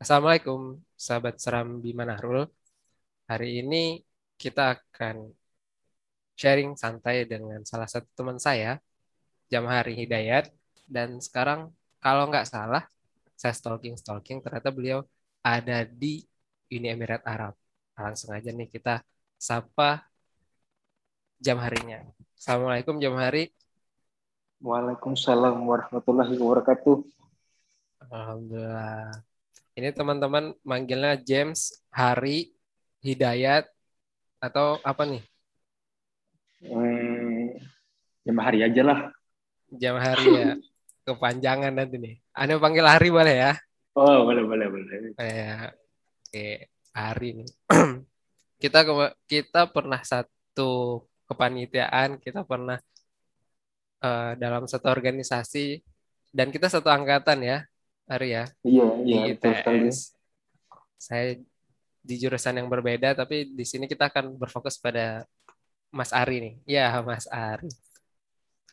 Assalamualaikum, sahabat seram Bima Nahrul. Hari ini kita akan sharing santai dengan salah satu teman saya, Jamhari Hidayat. Dan sekarang kalau nggak salah, saya stalking-stalking, ternyata beliau ada di Uni Emirat Arab. Langsung aja nih kita sapa Jamharinya. Assalamualaikum Jamhari. Waalaikumsalam warahmatullahi wabarakatuh. Alhamdulillah. Ini teman-teman manggilnya James, Hari, Hidayat, atau apa nih? Hmm, jam hari aja lah. Jam hari ya. Kepanjangan nanti nih. Anda panggil Hari boleh ya? Oh, boleh, boleh, boleh. Ya. Oke, Hari nih. kita kita pernah satu kepanitiaan, kita pernah uh, dalam satu organisasi dan kita satu angkatan ya, Hari ya. Iya, iya, di ITS. Saya di jurusan yang berbeda, tapi di sini kita akan berfokus pada Mas Ari nih. Iya, Mas Ari.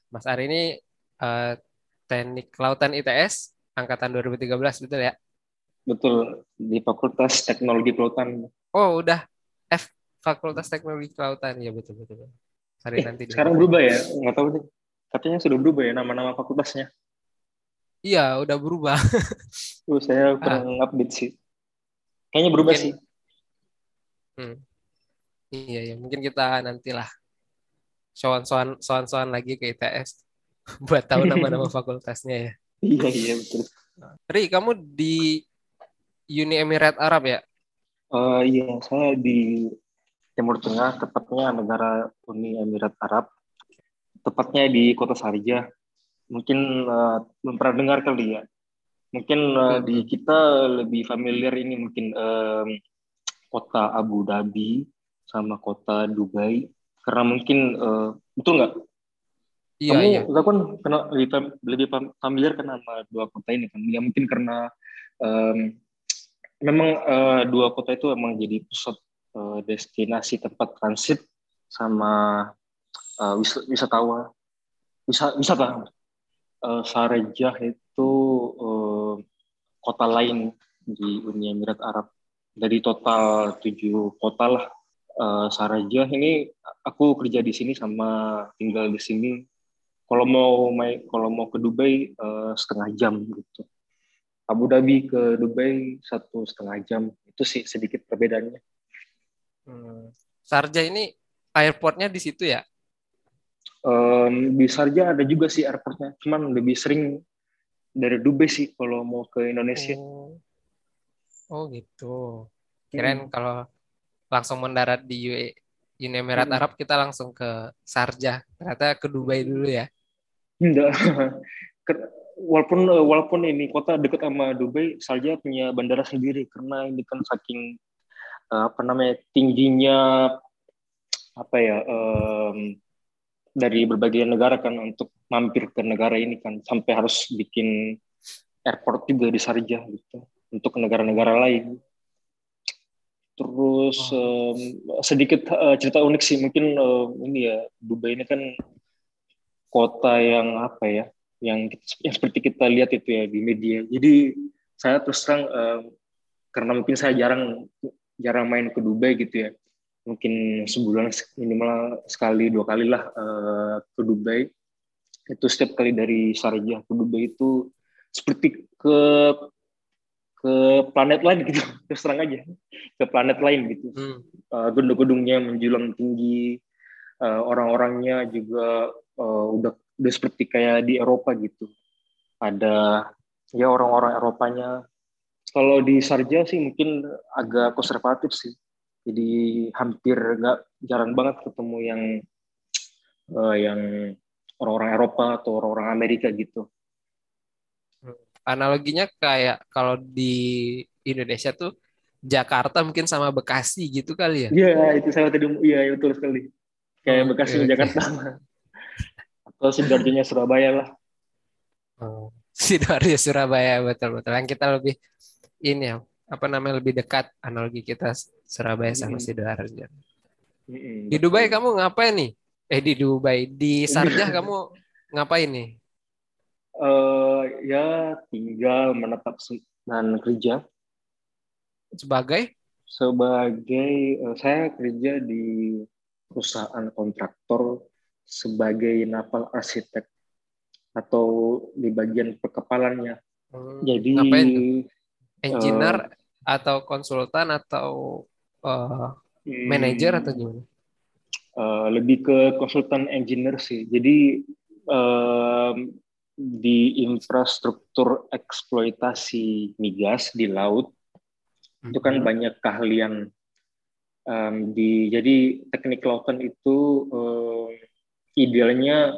Mas Ari ini uh, Teknik Kelautan ITS angkatan 2013 betul ya? Betul, di Fakultas Teknologi Kelautan. Oh, udah F Fakultas Teknologi Kelautan ya betul betul. Hari eh, nanti sekarang berubah ya? Nggak tahu nih. Katanya sudah berubah ya nama-nama fakultasnya. Iya, udah berubah. uh, saya kurang ah. update sih. Kayaknya berubah Mungkin, sih. Hmm. Iya, ya mungkin kita nantilah soan-soan soan-soan lagi ke ITS buat tahu nama-nama fakultasnya ya. Iya, iya betul. Ri, kamu di Uni Emirat Arab ya? Uh, iya, saya di Timur Tengah, tepatnya negara Uni Emirat Arab. Tepatnya di Kota Sarja. Mungkin uh, pernah dengar kali ya. Mungkin uh, di kita lebih familiar ini mungkin um, kota Abu Dhabi sama kota Dubai. Karena mungkin uh, betul nggak? Iya, kamu iya. kan kena lebih, lebih familiar kan sama dua kota ini kan? Ya mungkin karena um, memang uh, dua kota itu emang jadi pusat uh, destinasi tempat transit sama uh, wis wisatawan. Wisata wisata uh, Sarjah itu uh, kota lain di Uni Emirat Arab. Dari total tujuh kota lah. Uh, Saraja ini aku kerja di sini sama tinggal di sini. Kalau mau main kalau mau ke Dubai uh, setengah jam gitu. Abu Dhabi ke Dubai satu setengah jam. Itu sih sedikit perbedaannya. Hmm. Sarja ini airportnya di situ ya um, di Sarja ada juga sih airportnya cuman lebih sering dari Dubai sih kalau mau ke Indonesia oh. Oh gitu. Kirain hmm. kalau langsung mendarat di UAE, Uni Emirat hmm. Arab kita langsung ke Sarjah. Ternyata ke Dubai dulu ya. Enggak. walaupun walaupun ini kota dekat sama Dubai, Sarjah punya bandara sendiri karena ini kan saking eh, apa namanya tingginya apa ya um, dari berbagai negara kan untuk mampir ke negara ini kan sampai harus bikin airport juga di Sarjah gitu untuk negara-negara lain. Terus oh. um, sedikit uh, cerita unik sih mungkin uh, ini ya Dubai ini kan kota yang apa ya yang yang seperti kita lihat itu ya di media. Jadi saya terus terang uh, karena mungkin saya jarang jarang main ke Dubai gitu ya. Mungkin sebulan minimal sekali dua kali lah uh, ke Dubai. Itu setiap kali dari Sharjah ke Dubai itu seperti ke ke planet lain gitu. Terus terang aja ke planet lain gitu. Hmm. uh, gedung-gedungnya menjulang tinggi uh, orang-orangnya juga uh, udah udah seperti kayak di Eropa gitu. Ada ya orang-orang Eropanya. Kalau di Sarja sih mungkin agak konservatif sih jadi hampir nggak jarang banget ketemu yang uh, yang orang-orang Eropa atau orang-orang Amerika gitu analoginya kayak kalau di Indonesia tuh Jakarta mungkin sama Bekasi gitu kali ya? Iya, itu saya tadi iya betul sekali. Kayak oh, Bekasi okay, Jakarta. Atau Sidoarjo Surabaya lah. Oh, Sidoarjo Surabaya betul betul. Yang kita lebih ini ya, apa namanya lebih dekat analogi kita Surabaya sama Sidoarjo. Di Dubai kamu ngapain nih? Eh di Dubai, di Sarjah kamu ngapain nih? uh, ya tinggal menetap dan kerja sebagai sebagai uh, saya kerja di perusahaan kontraktor sebagai naval arsitek atau di bagian perkepalannya. Hmm, Jadi ngapain? Engineer uh, atau konsultan atau uh, manager atau gimana? Uh, lebih ke konsultan engineer sih. Jadi uh, di infrastruktur eksploitasi migas di laut hmm. itu kan mhm. banyak keahlian um, di jadi teknik lautan itu um, idealnya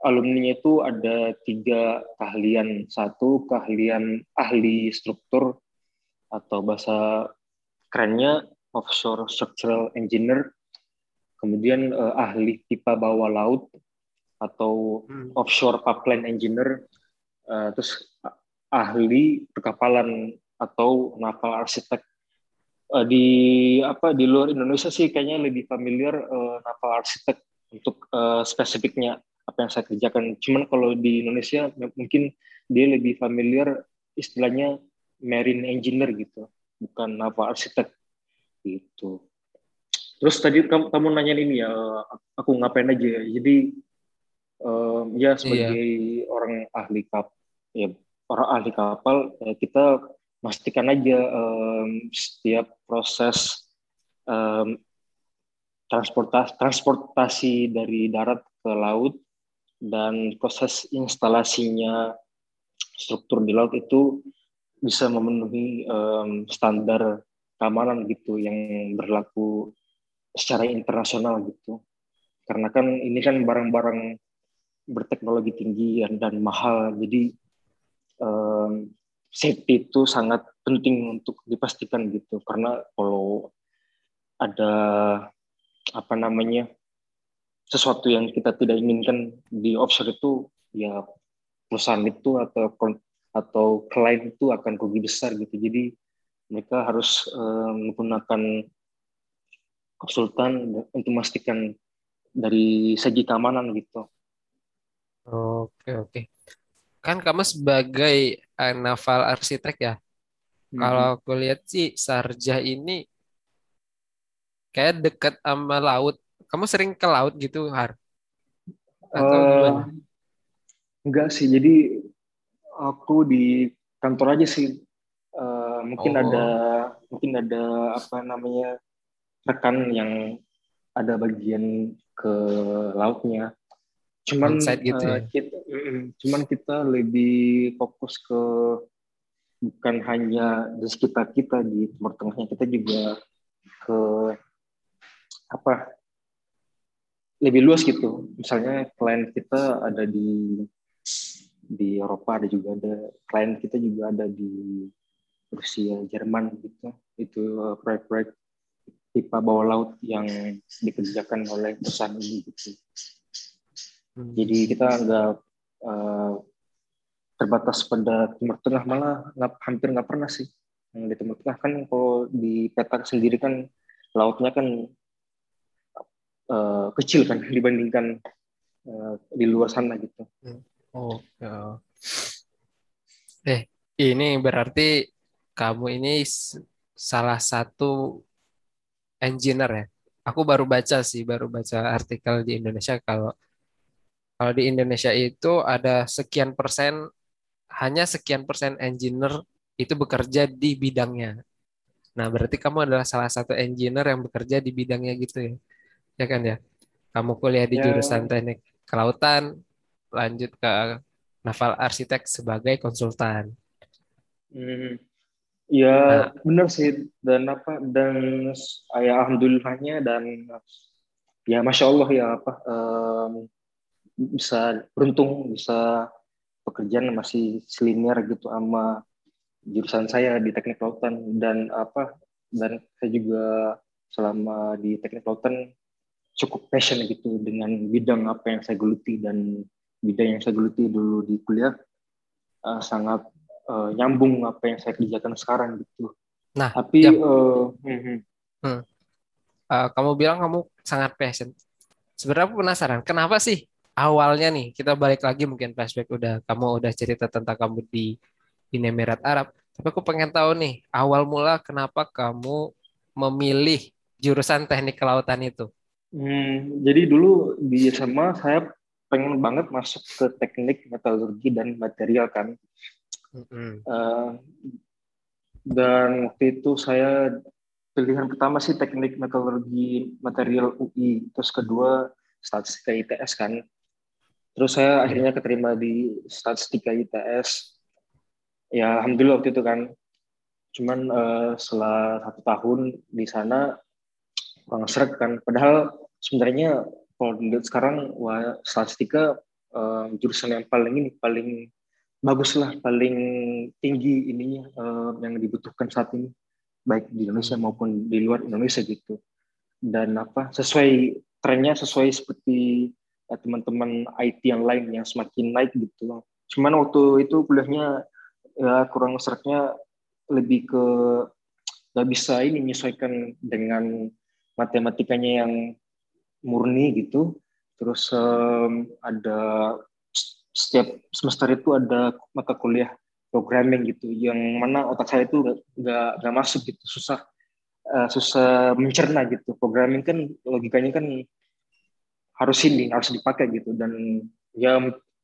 alumni itu ada tiga keahlian satu keahlian ahli struktur atau bahasa kerennya offshore structural engineer kemudian uh, ahli pipa bawah laut atau hmm. offshore pipeline engineer, uh, terus ahli perkapalan atau naval arsitek. Uh, di apa di luar Indonesia sih kayaknya lebih familiar uh, naval arsitek untuk uh, spesifiknya apa yang saya kerjakan. Cuman kalau di Indonesia mungkin dia lebih familiar istilahnya marine engineer gitu, bukan naval arsitek gitu. Terus tadi kamu, kamu nanya ini ya, aku ngapain aja. Jadi um, ya sebagai iya. orang ahli kap ya orang ahli kapal ya kita pastikan aja um, setiap proses um, transportasi transportasi dari darat ke laut dan proses instalasinya struktur di laut itu bisa memenuhi um, standar keamanan gitu yang berlaku secara internasional gitu karena kan ini kan barang-barang berteknologi tinggi dan, dan mahal. Jadi um, safety itu sangat penting untuk dipastikan gitu. Karena kalau ada apa namanya sesuatu yang kita tidak inginkan di offshore itu ya perusahaan itu atau atau klien itu akan rugi besar gitu. Jadi mereka harus um, menggunakan konsultan untuk memastikan dari segi keamanan gitu. Oke, oke. Kan kamu sebagai uh, naval arsitek ya. Hmm. Kalau aku lihat sih Sarja ini kayak dekat sama laut. Kamu sering ke laut gitu, Har? Atau uh, gimana? Enggak sih. Jadi aku di kantor aja sih. Uh, mungkin oh. ada mungkin ada apa namanya rekan yang ada bagian ke lautnya cuman gitu uh, ya? kita cuman kita lebih fokus ke bukan hanya di sekitar kita di timur tengahnya kita juga ke apa lebih luas gitu. Misalnya klien kita ada di di Eropa ada juga ada klien kita juga ada di Rusia Jerman gitu. Itu eh, proyek-proyek pipa bawah laut yang dikerjakan oleh perusahaan ini gitu. Hmm. Jadi kita nggak uh, terbatas pada Timur Tengah malah nggak hampir nggak pernah sih. Yang di Timur Tengah kan kalau di peta sendiri kan lautnya kan uh, kecil kan dibandingkan uh, di luar sana gitu. Oh, ya. eh ini berarti kamu ini salah satu engineer ya. Aku baru baca sih, baru baca artikel di Indonesia kalau kalau di Indonesia itu ada sekian persen, hanya sekian persen engineer itu bekerja di bidangnya. Nah, berarti kamu adalah salah satu engineer yang bekerja di bidangnya gitu ya. Ya kan ya? Kamu kuliah di ya. jurusan teknik kelautan, lanjut ke naval arsitek sebagai konsultan. Hmm. Ya, nah, benar sih dan apa dan ya alhamdulillahnya dan ya masya Allah ya apa um, bisa beruntung bisa pekerjaan masih selinear gitu sama jurusan saya di teknik lautan dan apa dan saya juga selama di teknik lautan cukup passion gitu dengan bidang apa yang saya geluti dan bidang yang saya geluti dulu di kuliah uh, sangat uh, nyambung apa yang saya kerjakan sekarang gitu. Nah, tapi ya. uh, hmm. Hmm. Uh, kamu bilang kamu sangat passion. Sebenarnya aku penasaran, kenapa sih awalnya nih kita balik lagi mungkin flashback udah kamu udah cerita tentang kamu di Uni Emirat Arab Tapi aku pengen tahu nih, awal mula kenapa kamu memilih jurusan teknik kelautan itu? Hmm, jadi dulu di SMA saya pengen banget masuk ke teknik metalurgi dan material kan. Mm-hmm. Uh, dan waktu itu saya pilihan pertama sih teknik metalurgi material UI, terus kedua statistika ITS kan. Terus saya akhirnya keterima di statistika ITS. Ya alhamdulillah waktu itu kan. Cuman uh, setelah satu tahun di sana kurang seret kan. Padahal sebenarnya kalau dilihat sekarang wah statistika uh, jurusan yang paling ini paling bagus lah, paling tinggi ininya uh, yang dibutuhkan saat ini baik di Indonesia maupun di luar Indonesia gitu. Dan apa sesuai trennya sesuai seperti ya, teman-teman IT yang lain yang semakin naik gitu. Cuman waktu itu kuliahnya ya kurang seretnya lebih ke nggak bisa ini menyesuaikan dengan matematikanya yang murni gitu. Terus um, ada setiap semester itu ada mata kuliah programming gitu, yang mana otak saya itu nggak nggak masuk gitu, susah uh, susah mencerna gitu. Programming kan logikanya kan harus ini harus dipakai gitu dan ya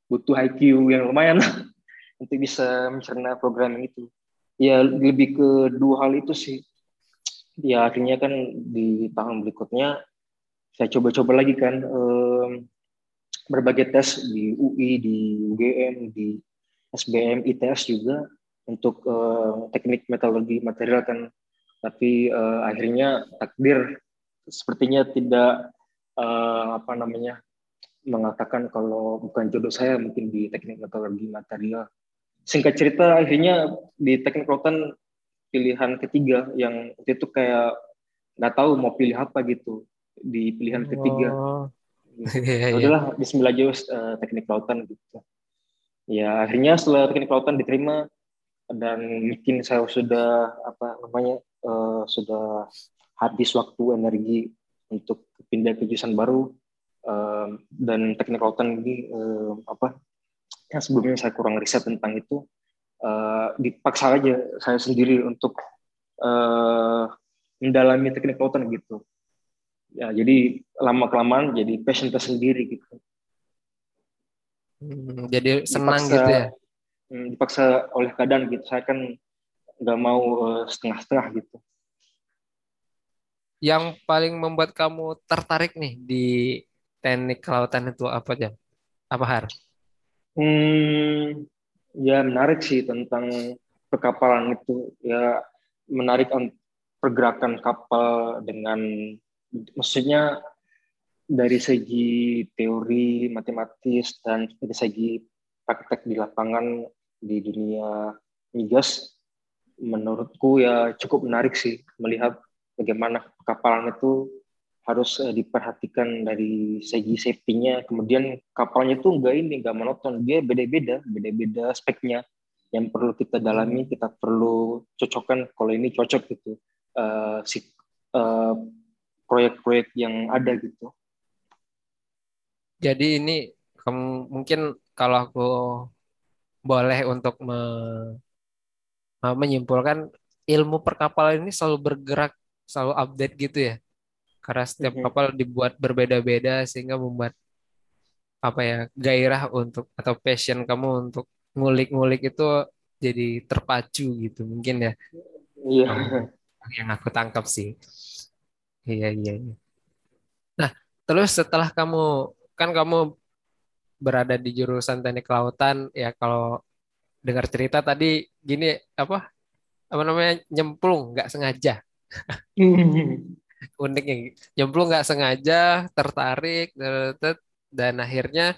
butuh IQ yang lumayan untuk bisa mencerna programming itu. Ya lebih ke dua hal itu sih ya akhirnya kan di tahun berikutnya saya coba-coba lagi kan um, berbagai tes di UI, di UGM, di SBM, ITS juga untuk uh, teknik metalurgi material kan. Tapi uh, akhirnya takdir sepertinya tidak uh, apa namanya mengatakan kalau bukan jodoh saya mungkin di teknik metalurgi material. Singkat cerita akhirnya di teknik kelautan pilihan ketiga yang itu kayak nggak tahu mau pilih apa gitu di pilihan oh. ketiga. Gitu. Yeah, yeah. Udahlah Bismillah aja uh, teknik lautan gitu. Ya akhirnya setelah teknik lautan diterima dan mungkin saya sudah apa namanya uh, sudah habis waktu energi untuk pindah ke jurusan baru uh, dan teknik lautan ini uh, apa yang sebelumnya saya kurang riset tentang itu uh, dipaksa aja saya sendiri untuk uh, mendalami teknik lautan gitu ya jadi lama kelamaan jadi passion tersendiri gitu. Hmm, jadi senang dipaksa, gitu ya? Hmm, dipaksa oleh keadaan gitu. Saya kan nggak mau uh, setengah-setengah gitu. Yang paling membuat kamu tertarik nih di teknik kelautan itu apa aja apa har? Hmm, ya menarik sih tentang perkapalan itu. Ya menarik pergerakan kapal dengan maksudnya dari segi teori matematis dan dari segi praktek di lapangan di dunia migas menurutku ya cukup menarik sih melihat bagaimana kapalan itu harus uh, diperhatikan dari segi safety-nya. Kemudian kapalnya itu enggak ini, enggak monoton. Dia beda-beda, beda-beda speknya yang perlu kita dalami, kita perlu cocokkan kalau ini cocok gitu. Uh, si uh, proyek-proyek yang ada gitu. Jadi ini kamu mungkin kalau aku boleh untuk me, menyimpulkan ilmu perkapalan ini selalu bergerak, selalu update gitu ya karena setiap mm -hmm. kapal dibuat berbeda-beda sehingga membuat apa ya gairah untuk atau passion kamu untuk ngulik-ngulik itu jadi terpacu gitu mungkin ya iya yang aku tangkap sih iya iya, iya. nah terus setelah kamu kan kamu berada di jurusan teknik kelautan ya kalau dengar cerita tadi gini apa apa namanya nyemplung nggak sengaja uniknya nyemplung nggak sengaja tertarik dan akhirnya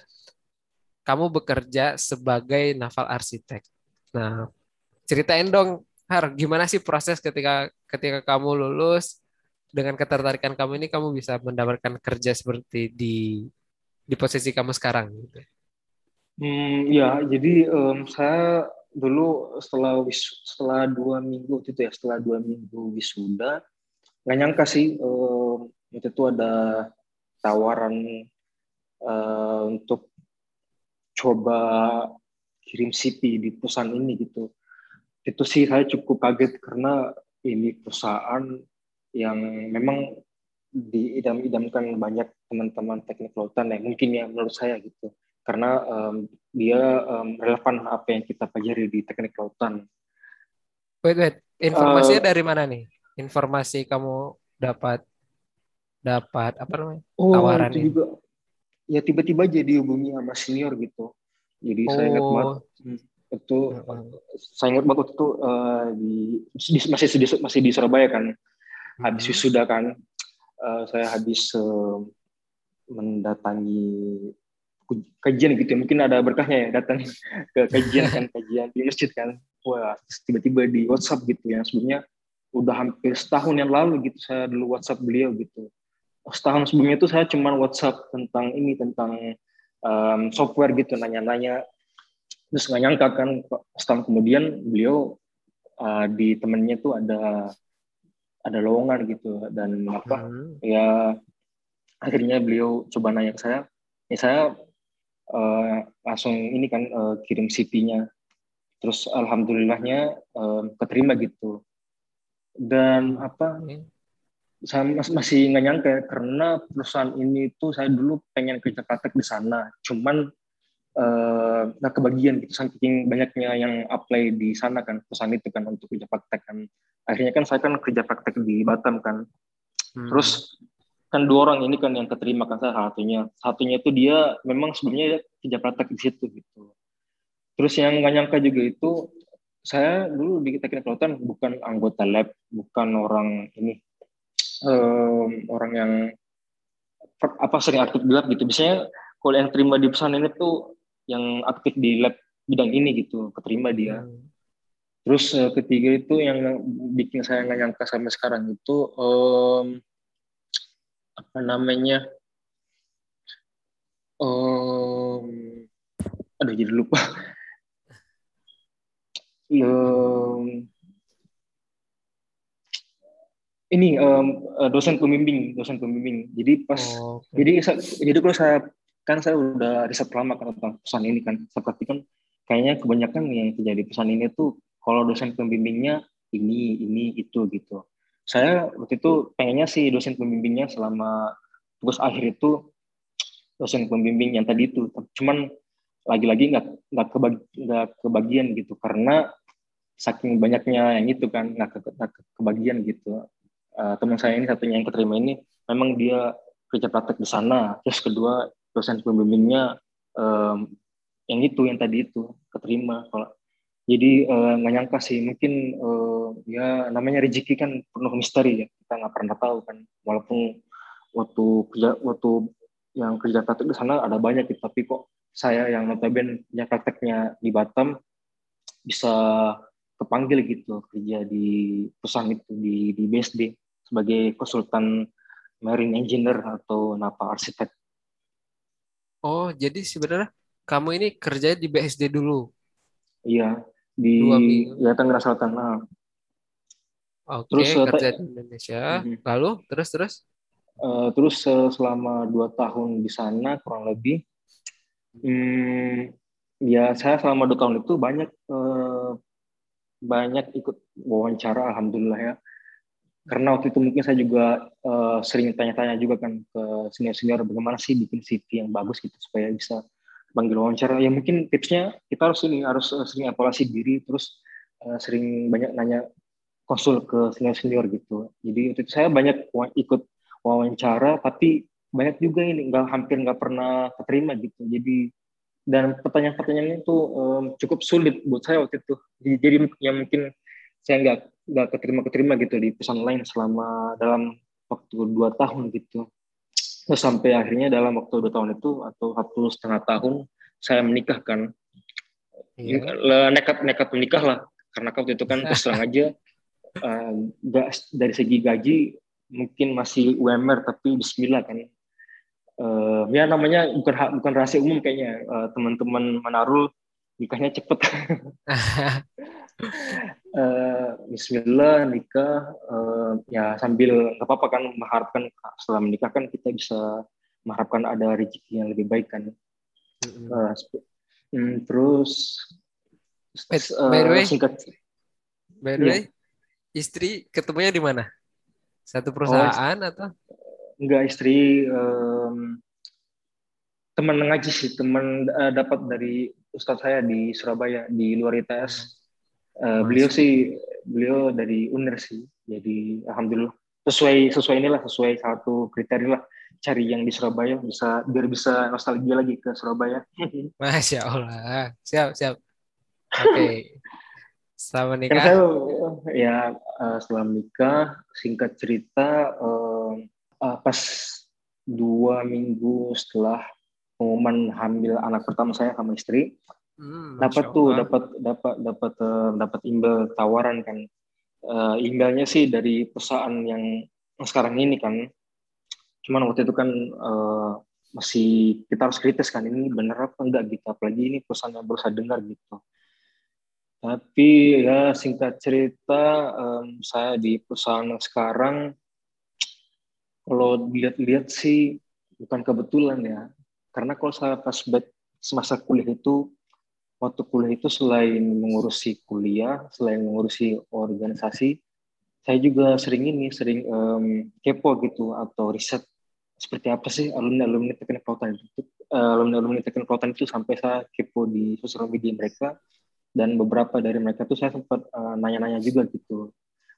kamu bekerja sebagai naval arsitek. Nah, ceritain dong, Har, gimana sih proses ketika ketika kamu lulus dengan ketertarikan kamu ini kamu bisa mendapatkan kerja seperti di di posisi kamu sekarang gitu. Hmm, ya, jadi um, saya dulu setelah wis, setelah dua minggu itu ya setelah dua minggu wisuda nggak nyangka sih uh, itu tuh ada tawaran uh, untuk coba kirim CV di perusahaan ini gitu itu sih saya cukup kaget karena ini perusahaan yang memang diidam-idamkan banyak teman-teman teknik lautan ya mungkin ya menurut saya gitu karena um, dia um, relevan apa yang kita pelajari di teknik lautan. Wait wait, informasinya uh, dari mana nih? Informasi kamu dapat dapat apa namanya? Oh, tawaran itu juga ya tiba-tiba jadi hubungi sama senior gitu. Jadi oh. saya ingat banget hmm, itu saya ingat banget itu uh, di, di masih di, masih di Surabaya kan. Habis hmm. wisuda kan. Uh, saya habis uh, mendatangi kajian gitu ya. mungkin ada berkahnya ya datang ke kajian kan kajian di masjid kan. Wah tiba-tiba di WhatsApp gitu ya. Sebelumnya udah hampir setahun yang lalu gitu saya dulu WhatsApp beliau gitu. Setahun sebelumnya itu saya cuma WhatsApp tentang ini tentang um, software gitu nanya-nanya. Terus nggak nyangka kan setahun kemudian beliau uh, di temennya tuh ada ada lowongan gitu. Dan apa hmm. ya akhirnya beliau coba nanya ke saya. Ya saya uh, langsung ini kan uh, kirim CV-nya terus alhamdulillahnya uh, keterima gitu. Dan apa saya masih nggak nyangka ya, karena perusahaan ini tuh saya dulu pengen kerja praktek di sana. Cuman nggak uh, kebagian gitu saking banyaknya yang apply di sana kan perusahaan itu kan untuk kerja praktek kan. Akhirnya kan saya kan kerja praktek di Batam kan. Hmm. terus kan dua orang ini kan yang keterima kan saya satunya. Satunya itu dia memang sebenarnya kerja praktek di situ gitu. Terus yang nggak nyangka juga itu saya dulu di teknik kelautan bukan anggota lab bukan orang ini um, orang yang apa sering aktif di lab gitu. Biasanya kalau yang terima di pesan ini tuh yang aktif di lab bidang ini gitu keterima dia hmm. terus uh, ketiga itu yang bikin saya nggak nyangka sampai sekarang itu um, apa namanya um, aduh jadi lupa um, ini um, dosen pembimbing dosen pembimbing jadi pas oh, okay. jadi jadi kalau saya kan saya udah riset lama kan tentang pesan ini kan. Seperti kan kayaknya kebanyakan yang terjadi pesan ini tuh kalau dosen pembimbingnya ini ini itu gitu. Saya waktu itu pengennya sih dosen pembimbingnya selama tugas akhir itu dosen pembimbing yang tadi itu. Cuman lagi-lagi nggak nggak kebagi, kebagian gitu. Karena saking banyaknya yang itu kan nggak ke, ke, kebagian gitu. Uh, teman saya ini satunya yang keterima ini memang dia kerja praktek di sana. Terus kedua dosen pembimbingnya um, yang itu yang tadi itu keterima. Kalau jadi eh, nggak uh, nyangka sih mungkin uh, ya namanya rezeki kan penuh misteri ya. Kita nggak pernah tahu kan. Walaupun waktu kerja waktu yang kerja praktek di sana ada banyak gitu. Tapi kok saya yang notabene punya prakteknya di Batam bisa kepanggil gitu kerja di perusahaan itu di di BSD sebagai konsultan marine engineer atau napa arsitek. Oh, jadi sebenarnya kamu ini kerja di BSD dulu? Iya, di ya Tangerang Selatan. Nah. Oke, terus eh, kerja di Indonesia. Uh, Lalu terus terus? Uh, terus uh, selama dua tahun di sana kurang lebih, hmm, ya saya selama dua tahun itu banyak uh, banyak ikut wawancara, alhamdulillah ya. Karena waktu itu mungkin saya juga uh, sering tanya-tanya juga kan ke senior-senior bagaimana sih bikin CV yang bagus gitu supaya bisa panggil wawancara. Ya mungkin tipsnya kita harus ini harus uh, sering evaluasi diri terus uh, sering banyak nanya konsul ke senior senior gitu. Jadi waktu itu saya banyak ikut wawancara tapi banyak juga ini nggak hampir nggak pernah keterima gitu. Jadi dan pertanyaan-pertanyaan itu um, cukup sulit buat saya waktu itu. Jadi yang mungkin saya nggak nggak keterima keterima gitu di pesan lain selama dalam waktu dua tahun gitu Terus sampai akhirnya dalam waktu dua tahun itu atau satu setengah tahun saya menikahkan. Iya. Nekat nekat menikah lah karena waktu itu kan terus terang aja uh, dari segi gaji mungkin masih UMR tapi Bismillah kan. Uh, ya namanya bukan bukan rahasia umum kayaknya uh, teman-teman Manarul nikahnya cepet. uh, Bismillah nikah uh, ya sambil nggak apa-apa kan mengharapkan setelah menikah kan kita bisa mengharapkan ada rezeki yang lebih baik kan. Mm-hmm. Uh, terus Wait, uh, by the way, singkat. By the way, istri ketemunya di mana? Satu perusahaan oh, atau? Enggak, istri um, teman ngaji sih, teman uh, dapat dari ustadz saya di Surabaya di luar ITS. Uh, beliau sih beliau dari UNER sih. Jadi alhamdulillah sesuai sesuai inilah sesuai satu kriteria lah cari yang di Surabaya bisa biar bisa nostalgia lagi ke Surabaya. Masya Allah. Siap, siap. Oke. Okay. Setelah menikah? saya, ya uh, setelah menikah, singkat cerita, uh, pas dua minggu setelah pengumuman hamil anak pertama saya sama istri, hmm, dapat tuh dapat dapat dapat uh, dapat email tawaran kan. Uh, emailnya sih dari perusahaan yang sekarang ini kan. Cuman waktu itu kan uh, masih kita harus kritis kan ini benar apa enggak gitu apalagi ini perusahaan yang baru saya dengar gitu tapi ya singkat cerita um, saya di perusahaan sekarang kalau dilihat-lihat sih bukan kebetulan ya. Karena kalau saya pas semasa kuliah itu waktu kuliah itu selain mengurusi kuliah, selain mengurusi organisasi, saya juga sering ini, sering um, kepo gitu atau riset seperti apa sih alumni alumni teknik kelautan itu, uh, alumni alumni teknik kelautan itu sampai saya kepo di sosial media mereka dan beberapa dari mereka tuh saya sempat uh, nanya-nanya juga gitu.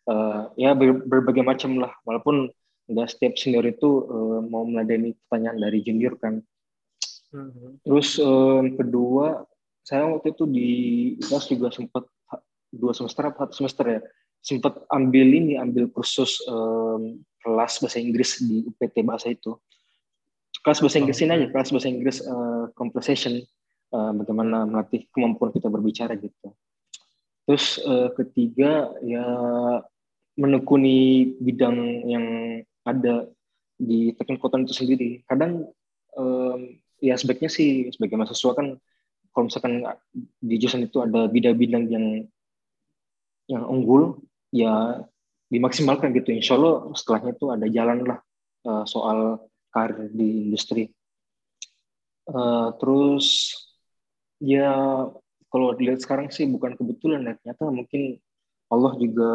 Uh, ya ber berbagai macam lah walaupun nggak setiap senior itu uh, mau meladeni pertanyaan dari junior kan. Mm-hmm. terus uh, kedua saya waktu itu di kelas juga sempat dua semester apa satu semester ya sempat ambil ini ambil kursus um, kelas bahasa Inggris di UPT bahasa itu kelas bahasa Inggris ini aja kelas bahasa Inggris uh, conversation uh, bagaimana melatih kemampuan kita berbicara gitu. Terus uh, ketiga ya menekuni bidang yang ada di teknik kota itu sendiri. Kadang um, ya sebaiknya sih sebagai mahasiswa kan kalau misalkan di jurusan itu ada bidang-bidang yang yang unggul ya dimaksimalkan gitu. Insya Allah setelahnya itu ada jalan lah uh, soal karir di industri. Uh, terus ya kalau dilihat sekarang sih bukan kebetulan ya ternyata mungkin Allah juga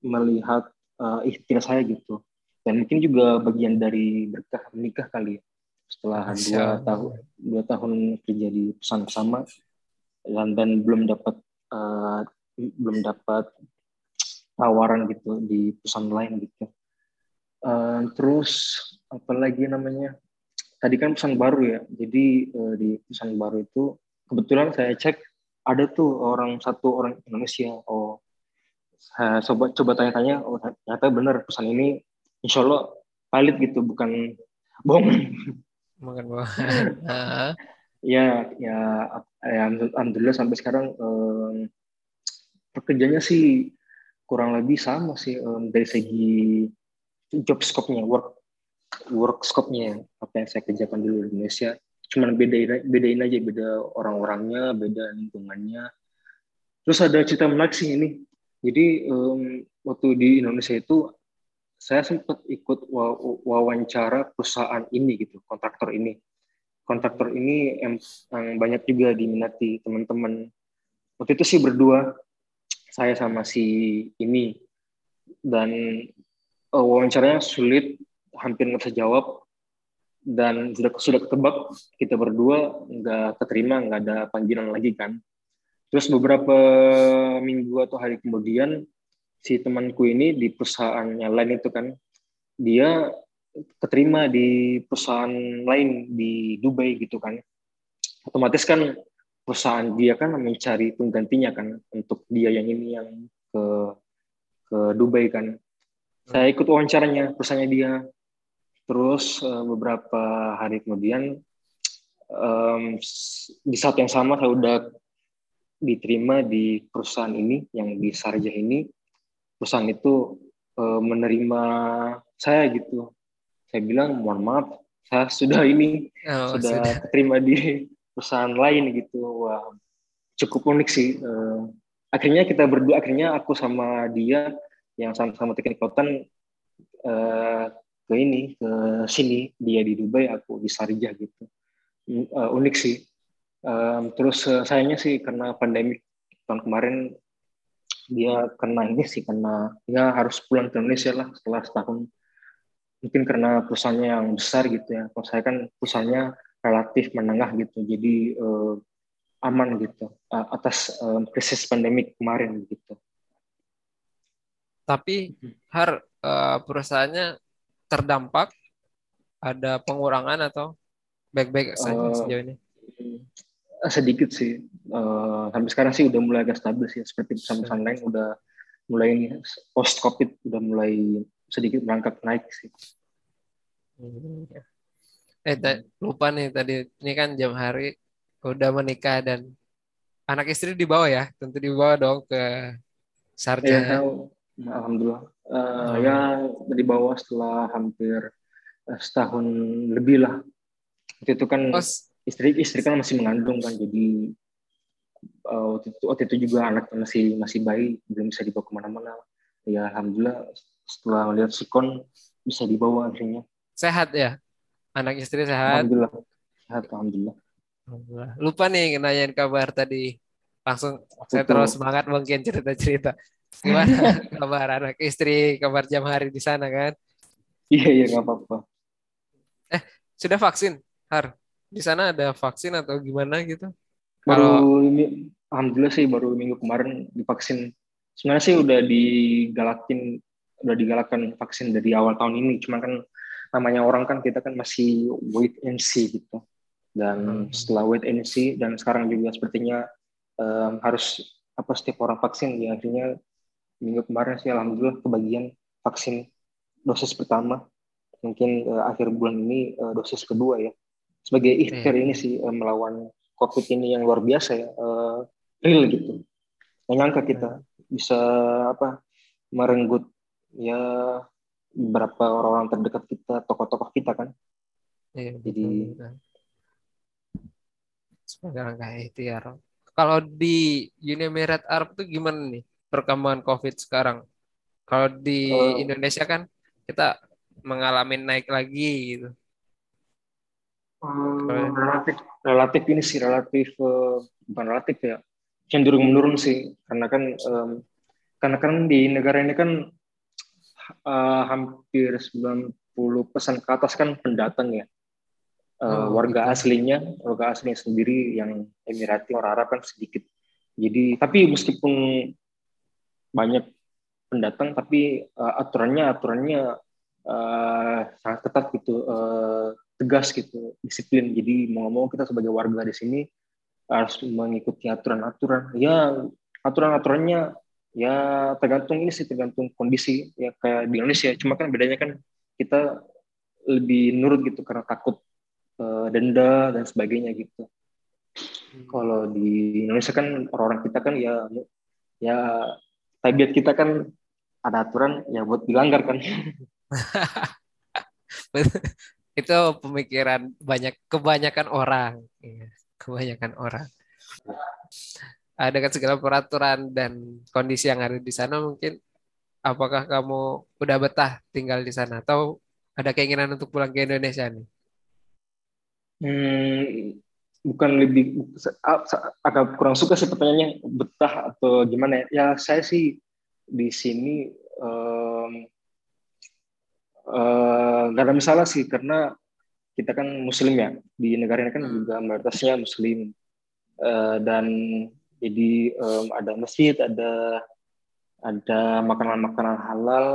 melihat uh, ikhtiar saya gitu dan mungkin juga bagian dari berkah menikah kali ya. Setelah Asya. dua tahun dua tahun kerja di perusahaan sama dan, dan belum dapat uh, belum dapat tawaran gitu di perusahaan lain gitu. Uh, terus apa lagi namanya? Tadi kan pesan baru ya. Jadi uh, di pesan baru itu kebetulan saya cek ada tuh orang satu orang Indonesia oh saya coba coba tanya-tanya oh ternyata benar pesan ini insya Allah valid gitu bukan bohong bukan bohong ya ya ya alhamdulillah sampai sekarang um, pekerjaannya sih kurang lebih sama sih um, dari segi job scope-nya work work scope-nya apa yang saya kerjakan dulu di Indonesia. Cuman bedain bedain aja beda orang-orangnya beda lingkungannya. Terus ada cerita menarik sih ini. Jadi um, waktu di Indonesia itu saya sempat ikut wawancara perusahaan ini gitu kontraktor ini. Kontraktor ini yang, banyak juga diminati teman-teman. Waktu itu sih berdua saya sama si ini. Dan uh, wawancaranya sulit hampir nggak bisa jawab. Dan sudah sudah ketebak kita berdua nggak keterima nggak ada panggilan lagi kan. Terus beberapa minggu atau hari kemudian si temanku ini di perusahaannya lain itu kan dia keterima di perusahaan lain di Dubai gitu kan. Otomatis kan perusahaan dia kan mencari penggantinya kan untuk dia yang ini yang ke ke Dubai kan. Saya ikut wawancaranya perusahaannya dia. Terus uh, beberapa hari kemudian um, di saat yang sama saya udah diterima di perusahaan ini yang di Sarja ini. Perusahaan itu uh, menerima saya gitu. Saya bilang mohon maaf, saya sudah ini oh, sudah, sudah terima di perusahaan lain gitu. Wah, cukup unik sih. Uh, akhirnya kita berdua, akhirnya aku sama dia yang sama-sama teknik lautan uh, ke ini ke sini dia di Dubai aku di Sarjah gitu uh, unik sih um, terus uh, sayangnya sih karena pandemi tahun kemarin dia kena ini sih kena ya harus pulang ke Indonesia lah setelah setahun. Mungkin karena perusahaannya yang besar gitu ya. Kalau saya kan perusahaannya relatif menengah gitu jadi uh, aman gitu atas uh, krisis pandemik kemarin gitu. Tapi har uh, perusahaannya terdampak? Ada pengurangan atau baik-baik saja uh, sejauh ini sedikit sih uh, sampai sekarang sih udah mulai agak stabil sih seperti perusahaan-perusahaan lain udah mulai post covid udah mulai sedikit berangkat naik sih. Hmm, ya. Eh lupa nih tadi ini kan jam hari udah menikah dan anak istri dibawa ya tentu dibawa dong ke sarjana. Ya, alhamdulillah. Uh, oh. Ya dibawa setelah hampir uh, setahun lebih lah. Itu kan oh. Istri istri kan masih mengandung kan jadi uh, waktu, itu, waktu itu juga anak masih masih bayi belum bisa dibawa ke mana-mana. Ya alhamdulillah setelah melihat sikon bisa dibawa akhirnya. Sehat ya? Anak istri sehat? Alhamdulillah. Sehat, Alhamdulillah. Alhamdulillah. Lupa nih nanyain kabar tadi. Langsung Betul. saya terus semangat mungkin cerita-cerita. Gimana kabar anak istri, kabar jam hari di sana kan? Iya, iya, nggak apa-apa. Eh, sudah vaksin, Har? Di sana ada vaksin atau gimana gitu? Baru Kalau... ini, Alhamdulillah sih baru minggu kemarin divaksin. Sebenarnya sih udah digalakin udah digalakkan vaksin dari awal tahun ini cuma kan namanya orang kan kita kan masih wait and see gitu dan hmm. setelah wait and see dan sekarang juga sepertinya um, harus apa setiap orang vaksin ya akhirnya minggu kemarin sih alhamdulillah kebagian vaksin dosis pertama mungkin uh, akhir bulan ini uh, dosis kedua ya sebagai ikhtiar hmm. ini sih uh, melawan covid ini yang luar biasa ya uh, real gitu menyangka kita bisa apa merenggut ya berapa orang-orang terdekat kita, tokoh-tokoh kita kan. Iya, Jadi sebagai langkah ikhtiar. Kalau di Uni Emirat Arab tuh gimana nih perkembangan COVID sekarang? Kalau di uh, Indonesia kan kita mengalami naik lagi gitu. Um, relatif relatif ini sih relatif uh, bukan relatif ya cenderung menurun sih karena kan um, karena kan di negara ini kan uh, hampir 90 persen ke atas kan pendatang ya. Uh, oh, warga aslinya, warga aslinya sendiri yang Emirati orang Arab kan sedikit. Jadi tapi meskipun banyak pendatang, tapi uh, aturannya aturannya uh, sangat ketat gitu, uh, tegas gitu, disiplin. Jadi mau ngomong kita sebagai warga di sini harus mengikuti aturan-aturan. Ya aturan-aturannya ya tergantung ini sih tergantung kondisi ya kayak di Indonesia cuma kan bedanya kan kita lebih nurut gitu karena takut uh, denda dan sebagainya gitu hmm. kalau di Indonesia kan orang-orang kita kan ya ya tabiat kita kan ada aturan ya buat dilanggar kan itu pemikiran banyak kebanyakan orang iya, kebanyakan orang ada kan segala peraturan dan kondisi yang ada di sana mungkin apakah kamu udah betah tinggal di sana atau ada keinginan untuk pulang ke Indonesia nih? Hmm, bukan lebih agak kurang suka sih pertanyaannya betah atau gimana ya? Ya saya sih di sini um, uh, gak ada masalah sih karena kita kan muslim ya di negara ini kan hmm. juga mayoritasnya muslim uh, dan jadi um, ada masjid, ada ada makanan-makanan halal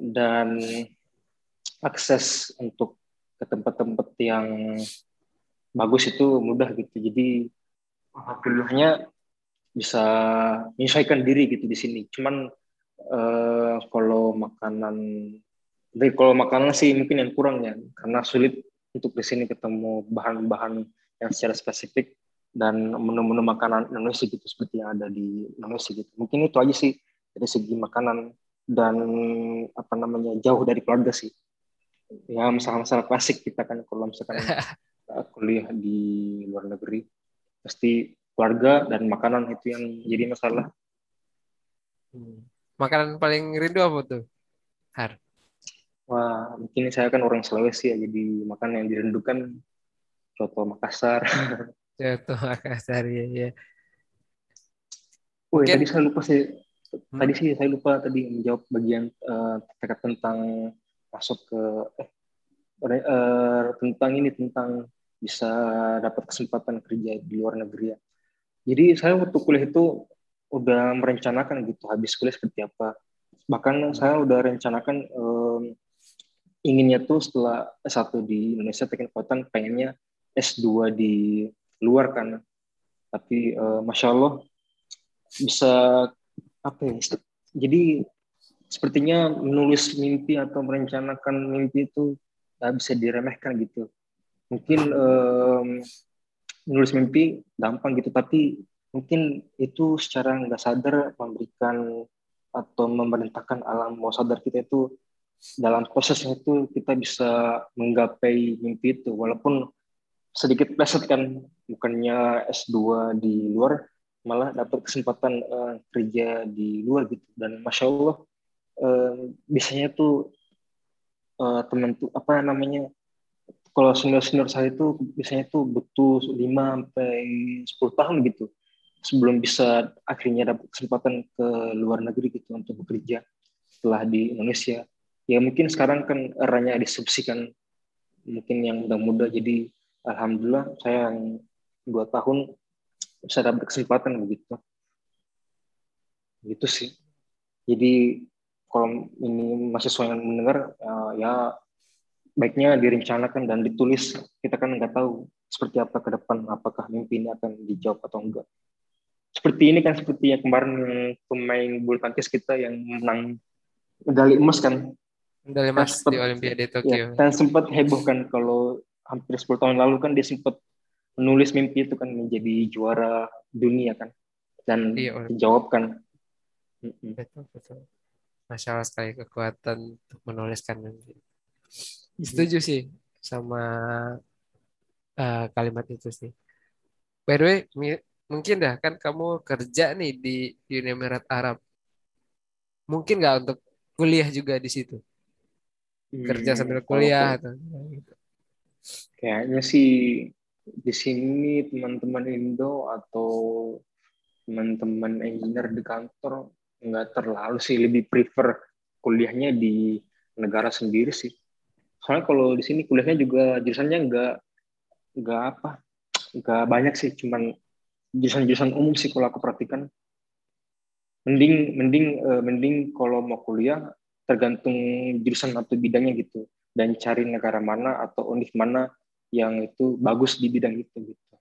dan akses untuk ke tempat-tempat yang bagus itu mudah gitu. Jadi alhamdulillahnya bisa menyesuaikan diri gitu di sini. Cuman uh, kalau makanan, dari kalau makanan sih mungkin yang kurang ya, karena sulit untuk di sini ketemu bahan-bahan yang secara spesifik dan menu-menu makanan Indonesia gitu seperti yang ada di Indonesia gitu. Mungkin itu aja sih dari segi makanan dan apa namanya jauh dari keluarga sih. Ya masalah-masalah klasik kita kan kalau misalkan kuliah di luar negeri pasti keluarga dan makanan itu yang jadi masalah. Hmm. Makanan paling rindu apa tuh? Har. Wah, mungkin saya kan orang Sulawesi ya, jadi makanan yang dirindukan soto Makassar. Jatuh Makassar ya. ya. Oh, tadi saya lupa sih hmm. tadi sih saya lupa tadi menjawab bagian uh, terkait tentang masuk ke eh uh, tentang ini tentang bisa dapat kesempatan kerja di luar negeri ya. Jadi saya waktu kuliah itu udah merencanakan gitu habis kuliah seperti apa. Bahkan hmm. saya udah rencanakan um, inginnya tuh setelah S1 di Indonesia teknik kekuatan pengennya S2 di luar kan. Tapi uh, masya Allah bisa apa ya? Jadi sepertinya menulis mimpi atau merencanakan mimpi itu tak bisa diremehkan gitu mungkin um, menulis mimpi gampang gitu tapi mungkin itu secara nggak sadar memberikan atau memerintahkan alam mau sadar kita itu dalam prosesnya itu kita bisa menggapai mimpi itu walaupun sedikit pleset kan bukannya S2 di luar malah dapat kesempatan uh, kerja di luar gitu dan masya Allah uh, biasanya tuh uh, teman tuh apa namanya kalau senior-senior saya itu biasanya tuh butuh 5 sampai 10 tahun gitu sebelum bisa akhirnya dapat kesempatan ke luar negeri gitu untuk bekerja setelah di Indonesia. Ya mungkin sekarang kan eranya disubsidikan mungkin yang muda-muda jadi alhamdulillah saya yang dua tahun bisa dapat kesempatan begitu. Gitu sih. Jadi kalau ini mahasiswa yang mendengar uh, ya baiknya direncanakan dan ditulis kita kan nggak tahu seperti apa ke depan apakah mimpi ini akan dijawab atau enggak seperti ini kan seperti yang kemarin pemain bulu tangkis kita yang menang medali emas kan medali emas di Olimpiade Tokyo. ya, dan sempat heboh kan kalau hampir 10 tahun lalu kan dia sempat menulis mimpi itu kan menjadi juara dunia kan dan iya, dijawabkan betul betul. Masalah sekali kekuatan untuk menuliskan mimpi. Setuju sih sama uh, kalimat itu sih. By the way, mungkin dah kan kamu kerja nih di Uni Emirat Arab. Mungkin nggak untuk kuliah juga di situ? Kerja hmm, sambil kuliah atau gitu. Kayaknya sih di sini teman-teman Indo atau teman-teman engineer di kantor nggak terlalu sih lebih prefer kuliahnya di negara sendiri sih. Soalnya kalau di sini kuliahnya juga jurusannya nggak nggak apa nggak banyak sih cuman jurusan-jurusan umum sih kalau aku perhatikan. Mending mending uh, mending kalau mau kuliah tergantung jurusan atau bidangnya gitu dan cari negara mana atau univ mana yang itu bagus di bidang itu gitu.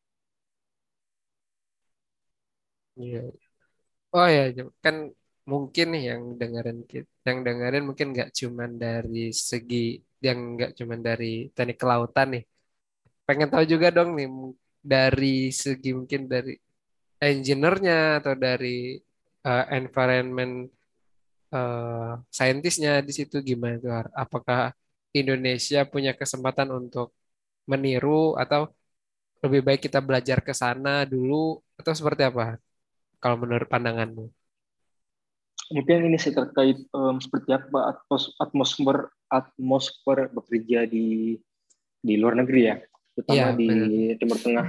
Iya. Oh ya, kan mungkin yang dengerin yang dengerin mungkin nggak cuman dari segi yang nggak cuma dari teknik kelautan nih. Pengen tahu juga dong nih dari segi mungkin dari engineer-nya atau dari uh, environment uh, saintisnya di situ gimana tuh? Apakah Indonesia punya kesempatan untuk meniru atau lebih baik kita belajar ke sana dulu atau seperti apa? Kalau menurut pandanganmu? mungkin ini sih terkait um, seperti apa atmos atmosfer atmosfer bekerja di di luar negeri ya, terutama ya, di bener. Timur Tengah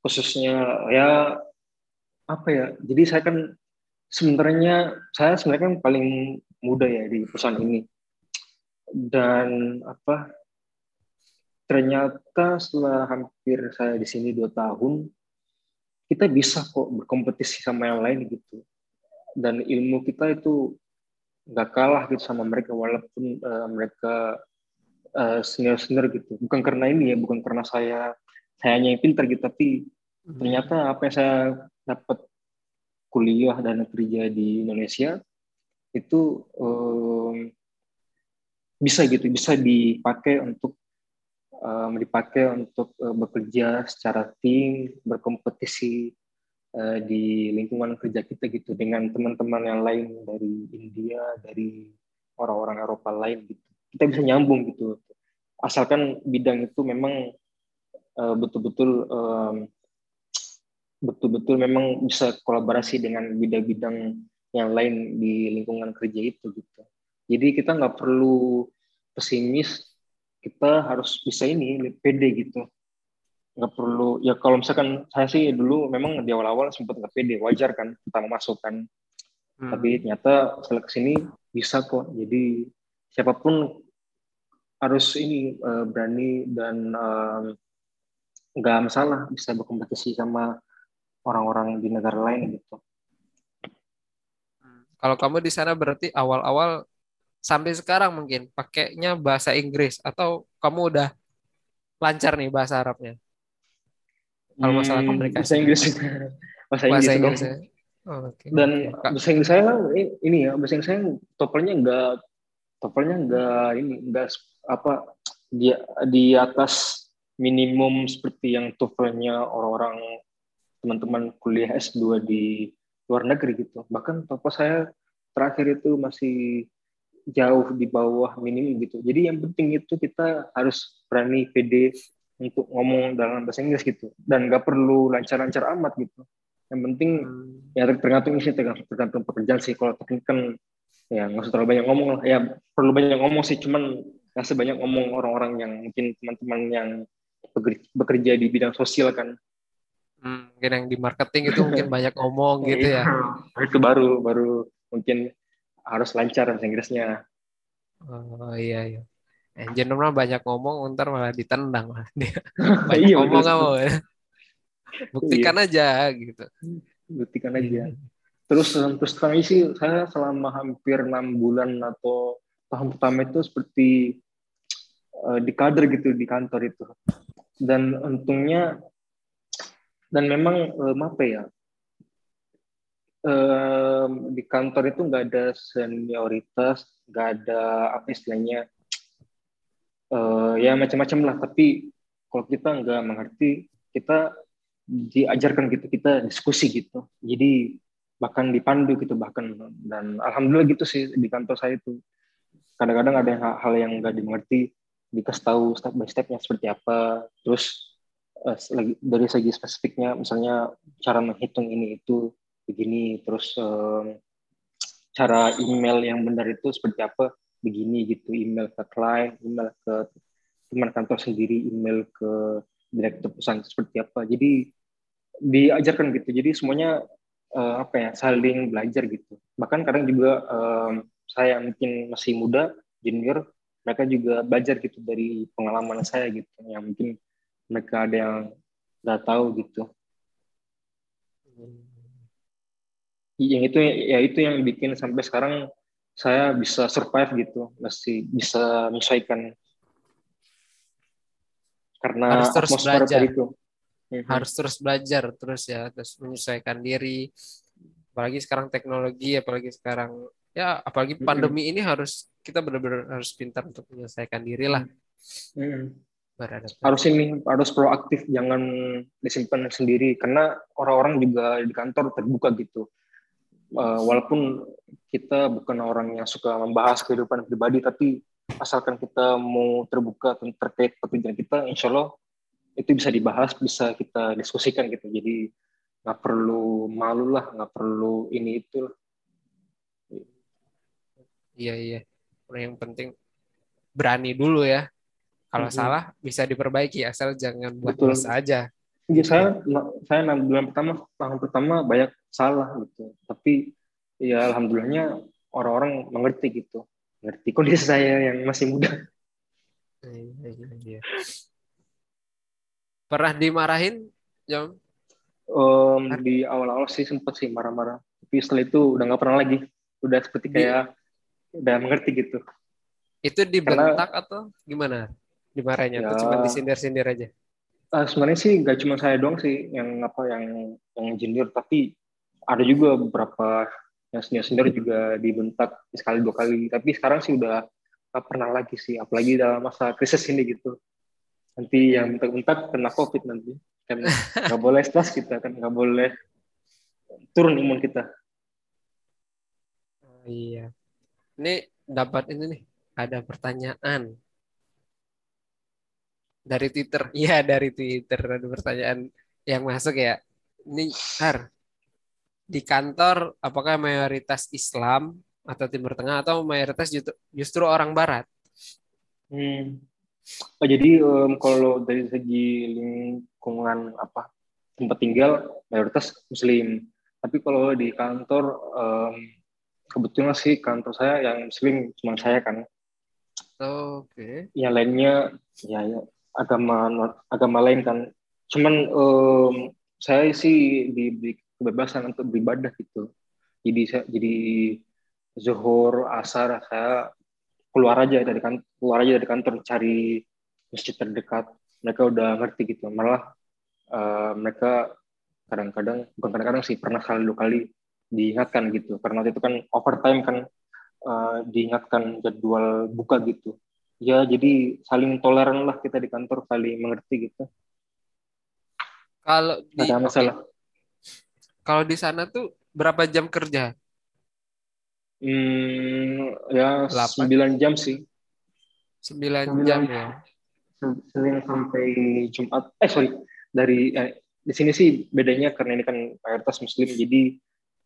khususnya ya apa ya jadi saya kan sebenarnya saya sebenarnya kan paling muda ya di perusahaan ini. Dan apa ternyata setelah hampir saya di sini dua tahun kita bisa kok berkompetisi sama yang lain gitu. Dan ilmu kita itu nggak kalah gitu sama mereka walaupun uh, mereka uh, senior-senior gitu. Bukan karena ini ya bukan karena saya saya hanya yang pintar gitu tapi hmm. ternyata apa yang saya dapat kuliah dan kerja di Indonesia itu um, bisa gitu bisa dipakai untuk um, dipakai untuk uh, bekerja secara tim berkompetisi uh, di lingkungan kerja kita gitu dengan teman-teman yang lain dari India, dari orang-orang Eropa lain gitu. Kita bisa nyambung gitu. Asalkan bidang itu memang uh, betul-betul um, betul-betul memang bisa kolaborasi dengan bidang-bidang yang lain di lingkungan kerja itu gitu. Jadi kita nggak perlu pesimis, kita harus bisa ini pede gitu nggak perlu ya kalau misalkan saya sih dulu memang di awal-awal sempat nggak pede wajar kan pertama masuk kan Hmm. Tapi ternyata setelah ke sini bisa kok. Jadi siapa pun harus ini uh, berani dan nggak uh, masalah bisa berkompetisi sama orang-orang di negara lain gitu. Kalau kamu di sana berarti awal-awal sampai sekarang mungkin pakainya bahasa Inggris atau kamu udah lancar nih bahasa Arabnya? Kalau masalah hmm, komunikasi. Bahasa Inggris. bahasa Inggris. Bahasa Inggris ya. Oh, okay. Dan okay. bahasa Inggris saya ini ya, bahasa Inggris saya TOEFL-nya enggak TOEFL-nya enggak ini enggak apa di di atas minimum seperti yang TOEFL-nya orang-orang teman-teman kuliah S2 di luar negeri gitu. Bahkan TOEFL saya terakhir itu masih jauh di bawah minimum gitu. Jadi yang penting itu kita harus berani pede untuk ngomong dalam bahasa Inggris gitu dan nggak perlu lancar-lancar amat gitu yang penting hmm. ya tergantung isi tergantung, tergantung pekerjaan sih kalau teknik kan ya nggak usah terlalu banyak ngomong lah ya perlu banyak ngomong sih cuman nggak sebanyak ngomong orang-orang yang mungkin teman-teman yang bekerja di bidang sosial kan hmm, mungkin yang di marketing itu mungkin banyak ngomong gitu ya itu baru baru mungkin harus lancar bahasa Inggrisnya oh iya iya Engine mah banyak ngomong, ntar malah ditendang lah dia. Banyak iya, ngomong kamu. Buktikan iya. aja gitu. Buktikan aja. Terus terus terang sih saya selama hampir enam bulan atau tahun pertama itu seperti uh, di kader gitu di kantor itu. Dan untungnya dan memang um, apa ya um, di kantor itu nggak ada senioritas, nggak ada apa istilahnya uh, ya macam-macam lah. Tapi kalau kita nggak mengerti kita diajarkan gitu kita diskusi gitu. Jadi bahkan dipandu gitu bahkan. Dan alhamdulillah gitu sih di kantor saya itu. Kadang-kadang ada hal yang nggak dimengerti dikasih tahu step by stepnya seperti apa. Terus dari segi spesifiknya misalnya cara menghitung ini itu begini terus cara email yang benar itu seperti apa begini gitu email ke klien email ke teman kantor sendiri email ke direktur perusahaan seperti apa. Jadi diajarkan gitu. Jadi semuanya uh, apa ya saling belajar gitu. Bahkan kadang juga um, saya mungkin masih muda junior mereka juga belajar gitu dari pengalaman saya gitu. Yang mungkin mereka ada yang nggak tahu gitu yang itu ya itu yang bikin sampai sekarang saya bisa survive gitu, masih bisa menyesuaikan karena harus terus belajar. itu. Mhm. Harus terus belajar terus ya, terus menyesuaikan diri. Apalagi sekarang teknologi, apalagi sekarang ya apalagi mhm. pandemi ini harus kita benar-benar harus pintar untuk menyelesaikan diri lah. Hmm. Harus ini harus proaktif, jangan disimpan sendiri. Karena orang-orang juga di kantor terbuka gitu. Uh, walaupun kita bukan orang yang suka membahas kehidupan pribadi tapi asalkan kita mau terbuka terkait pekerjaan kita insya Allah itu bisa dibahas bisa kita diskusikan gitu. Jadi nggak perlu malu lah nggak perlu ini itu iya iya. Yang penting berani dulu ya kalau mm -hmm. salah bisa diperbaiki asal jangan buat Betul. aja. Iya saya saya enam bulan pertama tahun pertama banyak salah gitu. Tapi ya alhamdulillahnya orang-orang mengerti gitu. Ngerti kondisi saya yang masih muda. Iya, iya, iya. pernah dimarahin jam um, di awal-awal sih sempat sih marah-marah. Tapi setelah itu udah nggak pernah lagi. Udah seperti kayak di, udah mengerti gitu. Itu dibentak Karena, atau gimana dimarahinnya ya, atau cuma disindir-sindir aja. Uh, sebenarnya sih nggak cuma saya doang sih yang apa yang yang junior tapi ada juga beberapa yang senior senior juga dibentak sekali dua kali. Tapi sekarang sih udah nggak pernah lagi sih apalagi dalam masa krisis ini gitu. Nanti yang bentak-bentak kena covid nanti. Kan nggak boleh stres kita kan nggak boleh turun imun kita. Oh, iya. Ini dapat ini nih ada pertanyaan dari Twitter. Iya, dari Twitter ada pertanyaan yang masuk ya. Ini Har, di kantor apakah mayoritas Islam atau Timur Tengah atau mayoritas justru orang Barat? Hmm. Oh, jadi um, kalau dari segi lingkungan apa tempat tinggal mayoritas Muslim. Tapi kalau di kantor um, kebetulan sih kantor saya yang muslim cuma saya kan Oh, Oke. yang lainnya ya, ya agama agama lain kan. Cuman em, saya sih diberi kebebasan untuk beribadah gitu. Jadi saya jadi zuhur asar saya keluar aja dari kantor keluar aja dari kantor cari masjid terdekat. Mereka udah ngerti gitu. Malah eh, mereka kadang-kadang bukan kadang-kadang sih pernah kali dua kali diingatkan gitu. Karena waktu itu kan overtime kan eh, diingatkan jadwal buka gitu ya jadi saling toleran lah kita di kantor saling mengerti gitu. Kalau di ada masalah. kalau di sana tuh berapa jam kerja? hmm, ya 8, 9 jam sih. 9 jam 9 ya. Senin sampai Jumat. Eh sorry. Dari eh, di sini sih bedanya karena ini kan mayoritas Muslim jadi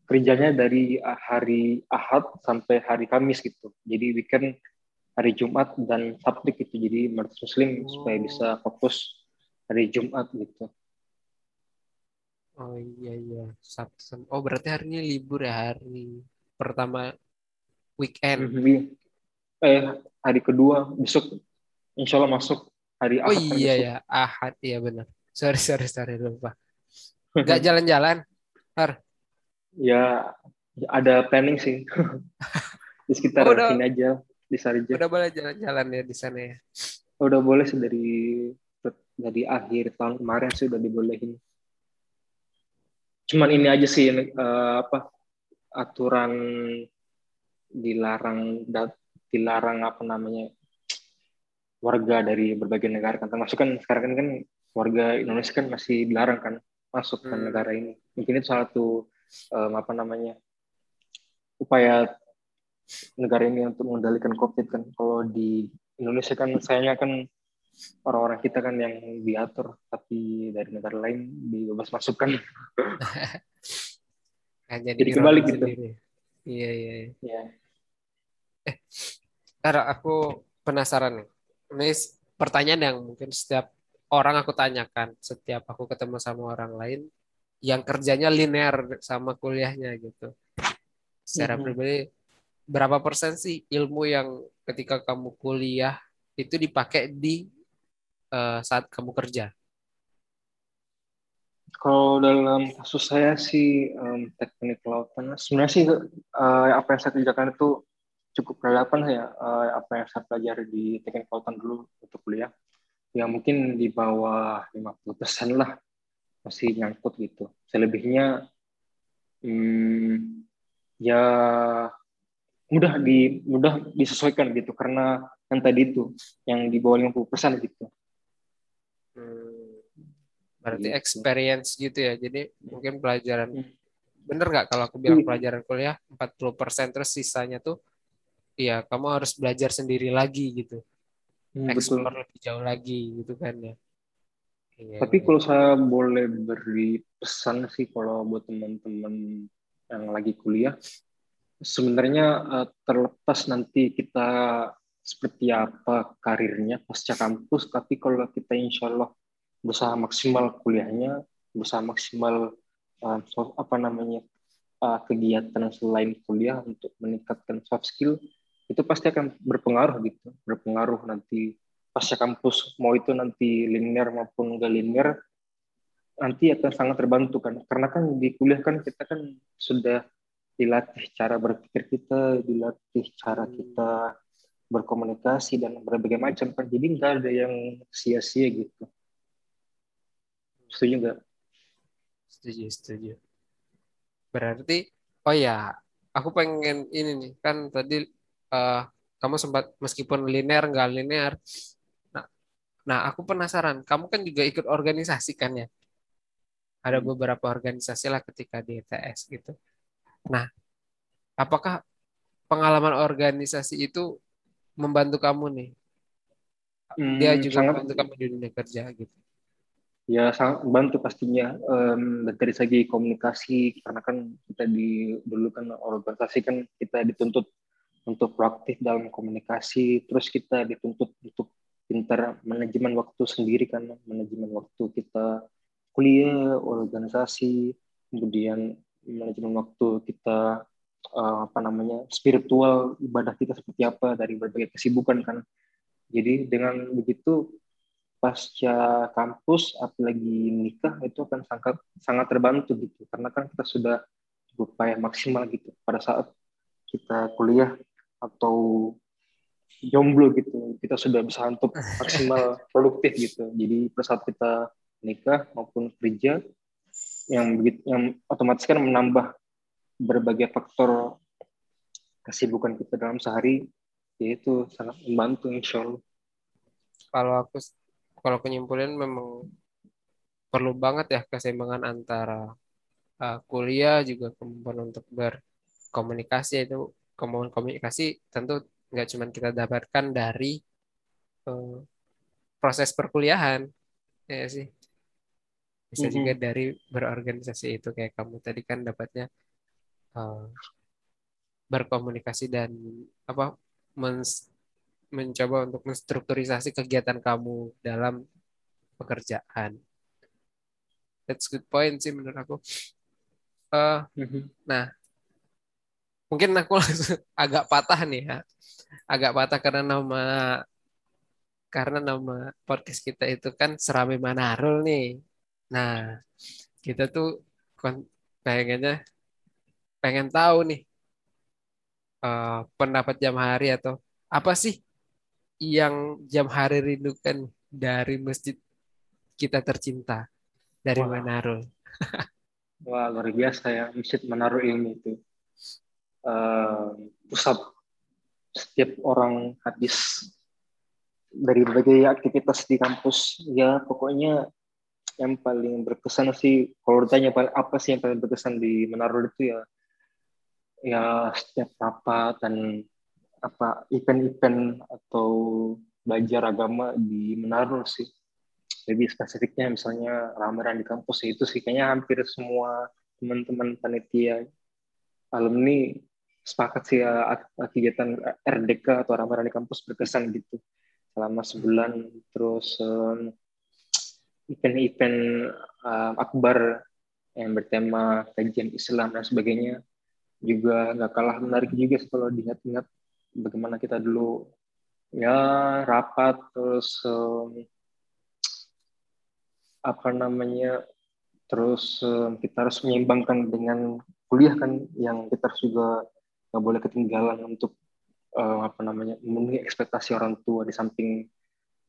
kerjanya dari hari Ahad sampai hari Kamis gitu. Jadi weekend hari Jumat dan Sabtu gitu jadi mayoritas Muslim supaya bisa Oh, fokus hari Jumat gitu oh iya iya. Sabtu. Oh berarti hari ini libur ya hari pertama weekend. Mhm, iya. eh hari kedua besok Insya Allah masuk hari Oh Ahad kan iya besok ya, Ahad iya benar. Sorry sorry sorry lupa. Nggak jalan-jalan, Har. ya ada planning sih di sekitar Oh sini aja di Sarja udah boleh jalan-jalan ya di sana ya. udah boleh sih dari dari akhir tahun kemarin sih udah dibolehin cuman ini aja sih eh, apa aturan dilarang dat- dilarang apa namanya warga dari berbagai negara kan termasuk kan sekarang kan, kan warga Indonesia kan masih dilarang kan masuk ke Hmm. negara ini mungkin itu salah satu em, apa namanya upaya negara ini untuk mengendalikan COVID kan kalau di Indonesia kan sayangnya kan orang-orang kita kan yang diatur tapi dari negara lain dibebas masukkan Hanya jadi di kebalik Iran gitu sendiri. Iya iya. iya. ya Har, aku penasaran nih. Ini pertanyaan yang mungkin setiap orang aku tanyakan setiap aku ketemu sama orang lain yang kerjanya linear sama kuliahnya gitu. Secara Mhm. pribadi, berapa persen sih ilmu yang ketika kamu kuliah itu dipakai di eh, saat kamu kerja? kalau dalam kasus saya sih em, teknik kelautan sebenarnya sih eh, apa yang saya kerjakan itu cukup relevan ya eh, apa yang saya pelajari di teknik kelautan dulu untuk kuliah ya mungkin di bawah 50% lah masih nyangkut gitu selebihnya hmm, ya mudah di mudah disesuaikan gitu karena yang tadi itu yang di bawah 50% gitu Hmm, berarti gitu experience gitu ya. Jadi mungkin pelajaran Hmm. bener nggak kalau aku bilang Iya. pelajaran kuliah 40% terus sisanya tuh Iya, kamu harus belajar sendiri lagi gitu. Hmm, betul Explore lebih jauh lagi gitu kan ya. Iya, Tapi iya. kalau saya boleh beri pesan sih kalau buat teman-teman yang lagi kuliah, sebenarnya eh, terlepas nanti kita seperti apa karirnya pasca kampus, tapi kalau kita insya Allah berusaha maksimal kuliahnya, berusaha maksimal so- apa namanya eh, kegiatan selain kuliah untuk meningkatkan soft skill, itu pasti akan berpengaruh gitu, berpengaruh nanti pasca kampus, mau itu nanti linear maupun enggak linear, nanti akan sangat terbantu kan. Karena kan di kuliah kan kita kan sudah dilatih cara berpikir kita dilatih cara kita berkomunikasi dan berbagai macam kan jadi nggak ada yang sia-sia gitu setuju nggak setuju, setuju. Berarti, oh ya, aku pengen ini nih, kan tadi eh, kamu sempat meskipun linear nggak linear. Nah, nah, aku penasaran, kamu kan juga ikut organisasi kan ya? Ada Hmm. beberapa organisasi lah ketika di ETS gitu. Nah, apakah pengalaman organisasi itu membantu kamu nih? Dia Hmm, juga sangat membantu kamu di dunia kerja gitu. ya sangat membantu pastinya dan dari segi komunikasi karena kan kita di dulu kan organisasi kan kita dituntut untuk proaktif dalam komunikasi terus kita dituntut untuk pintar manajemen waktu sendiri kan manajemen waktu kita kuliah organisasi kemudian manajemen waktu kita uh, apa namanya spiritual ibadah kita seperti apa dari berbagai kesibukan kan. Jadi dengan begitu pasca kampus apalagi nikah itu akan sangat sangat terbantu gitu. Karena kan kita sudah berupaya maksimal gitu pada saat kita kuliah atau jomblo gitu. Kita sudah bisa untuk maksimal produktif gitu. Jadi pada saat kita nikah maupun kerja yang begitu yang otomatis kan menambah berbagai faktor kesibukan kita dalam sehari yaitu sangat membantu insya Allah. Kalau aku kalau penyimpulin memang perlu banget ya keseimbangan antara uh, kuliah juga kemampuan untuk berkomunikasi itu kemampuan komunikasi tentu nggak cuma kita dapatkan dari uh, proses perkuliahan ya sih bisa mm -hmm. juga dari berorganisasi itu kayak kamu tadi kan dapatnya uh, berkomunikasi dan apa mens, mencoba untuk menstrukturisasi kegiatan kamu dalam pekerjaan. That's good point sih menurut aku. Uh, Nah, mungkin aku langsung agak patah nih ya, agak patah karena nama karena nama podcast kita itu kan Serami Manarul nih. Nah, kita tuh pengennya pengen tahu nih uh, pendapat jam hari atau apa sih yang jam hari rindukan dari masjid kita tercinta dari Wah. Manarul. Wah luar biasa ya masjid Manarul ini itu uh, pusat setiap orang habis dari berbagai aktivitas di kampus ya pokoknya yang paling berkesan sih kalau ditanya apa sih yang paling berkesan di Manarul itu ya ya setiap rapat dan apa event-event atau belajar agama di Menarul sih. Lebih spesifiknya misalnya ramadan di kampus ya itu sih kayaknya hampir semua teman-teman panitia alumni sepakat sih ya kegiatan RDK atau ramadan di kampus berkesan gitu. Selama sebulan terus event-event um, akbar yang bertema kajian Islam dan sebagainya juga nggak kalah menarik juga kalau diingat-ingat bagaimana kita dulu ya rapat terus um, apa namanya terus um, kita harus menyeimbangkan dengan kuliah kan yang kita harus juga nggak boleh ketinggalan untuk uh, apa namanya memenuhi ekspektasi orang tua di samping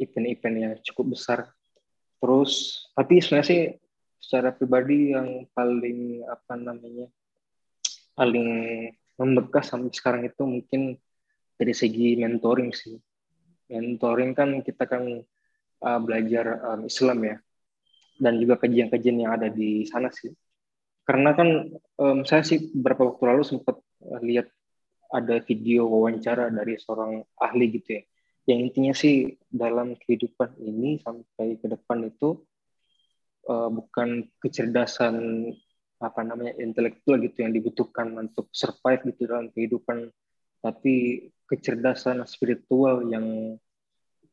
event-event yang cukup besar terus tapi sebenarnya sih secara pribadi yang paling apa namanya paling membekas sampai sekarang itu mungkin dari segi mentoring sih. Mentoring kan kita kan uh, belajar um, Islam ya, dan juga kajian-kajian yang ada di sana sih. Karena kan um, saya sih beberapa waktu lalu sempat uh, lihat ada video wawancara dari seorang ahli gitu ya. Yang intinya sih dalam kehidupan ini sampai ke depan itu uh, bukan kecerdasan apa namanya intelektual gitu yang dibutuhkan untuk survive gitu dalam kehidupan tapi kecerdasan spiritual yang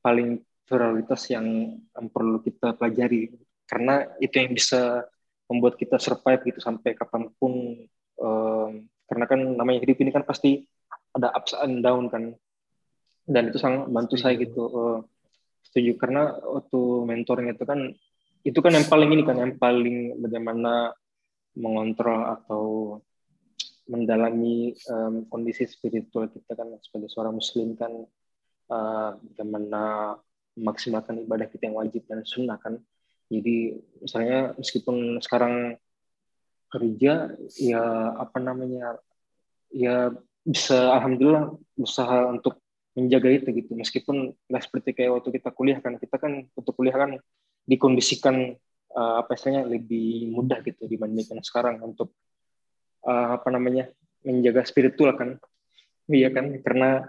paling prioritas yang, perlu kita pelajari. Karena itu yang bisa membuat kita survive gitu sampai kapan pun um, karena kan namanya hidup ini kan pasti ada ups and down kan dan itu sangat bantu saya gitu uh, setuju. Karena waktu mentoring itu kan itu kan yang paling ini kan yang paling bagaimana mengontrol atau mendalami um, kondisi spiritual kita kan sebagai seorang muslim kan uh, bagaimana memaksimalkan ibadah kita yang wajib dan sunnah kan. Jadi misalnya meskipun sekarang kerja ya apa namanya ya bisa alhamdulillah usaha untuk menjaga itu gitu. Meskipun nggak seperti kayak waktu kita kuliah kan kita kan waktu kuliah kan dikondisikan uh, apa istilahnya lebih mudah gitu dibandingkan sekarang untuk uh, apa namanya menjaga spiritual kan. Iya kan karena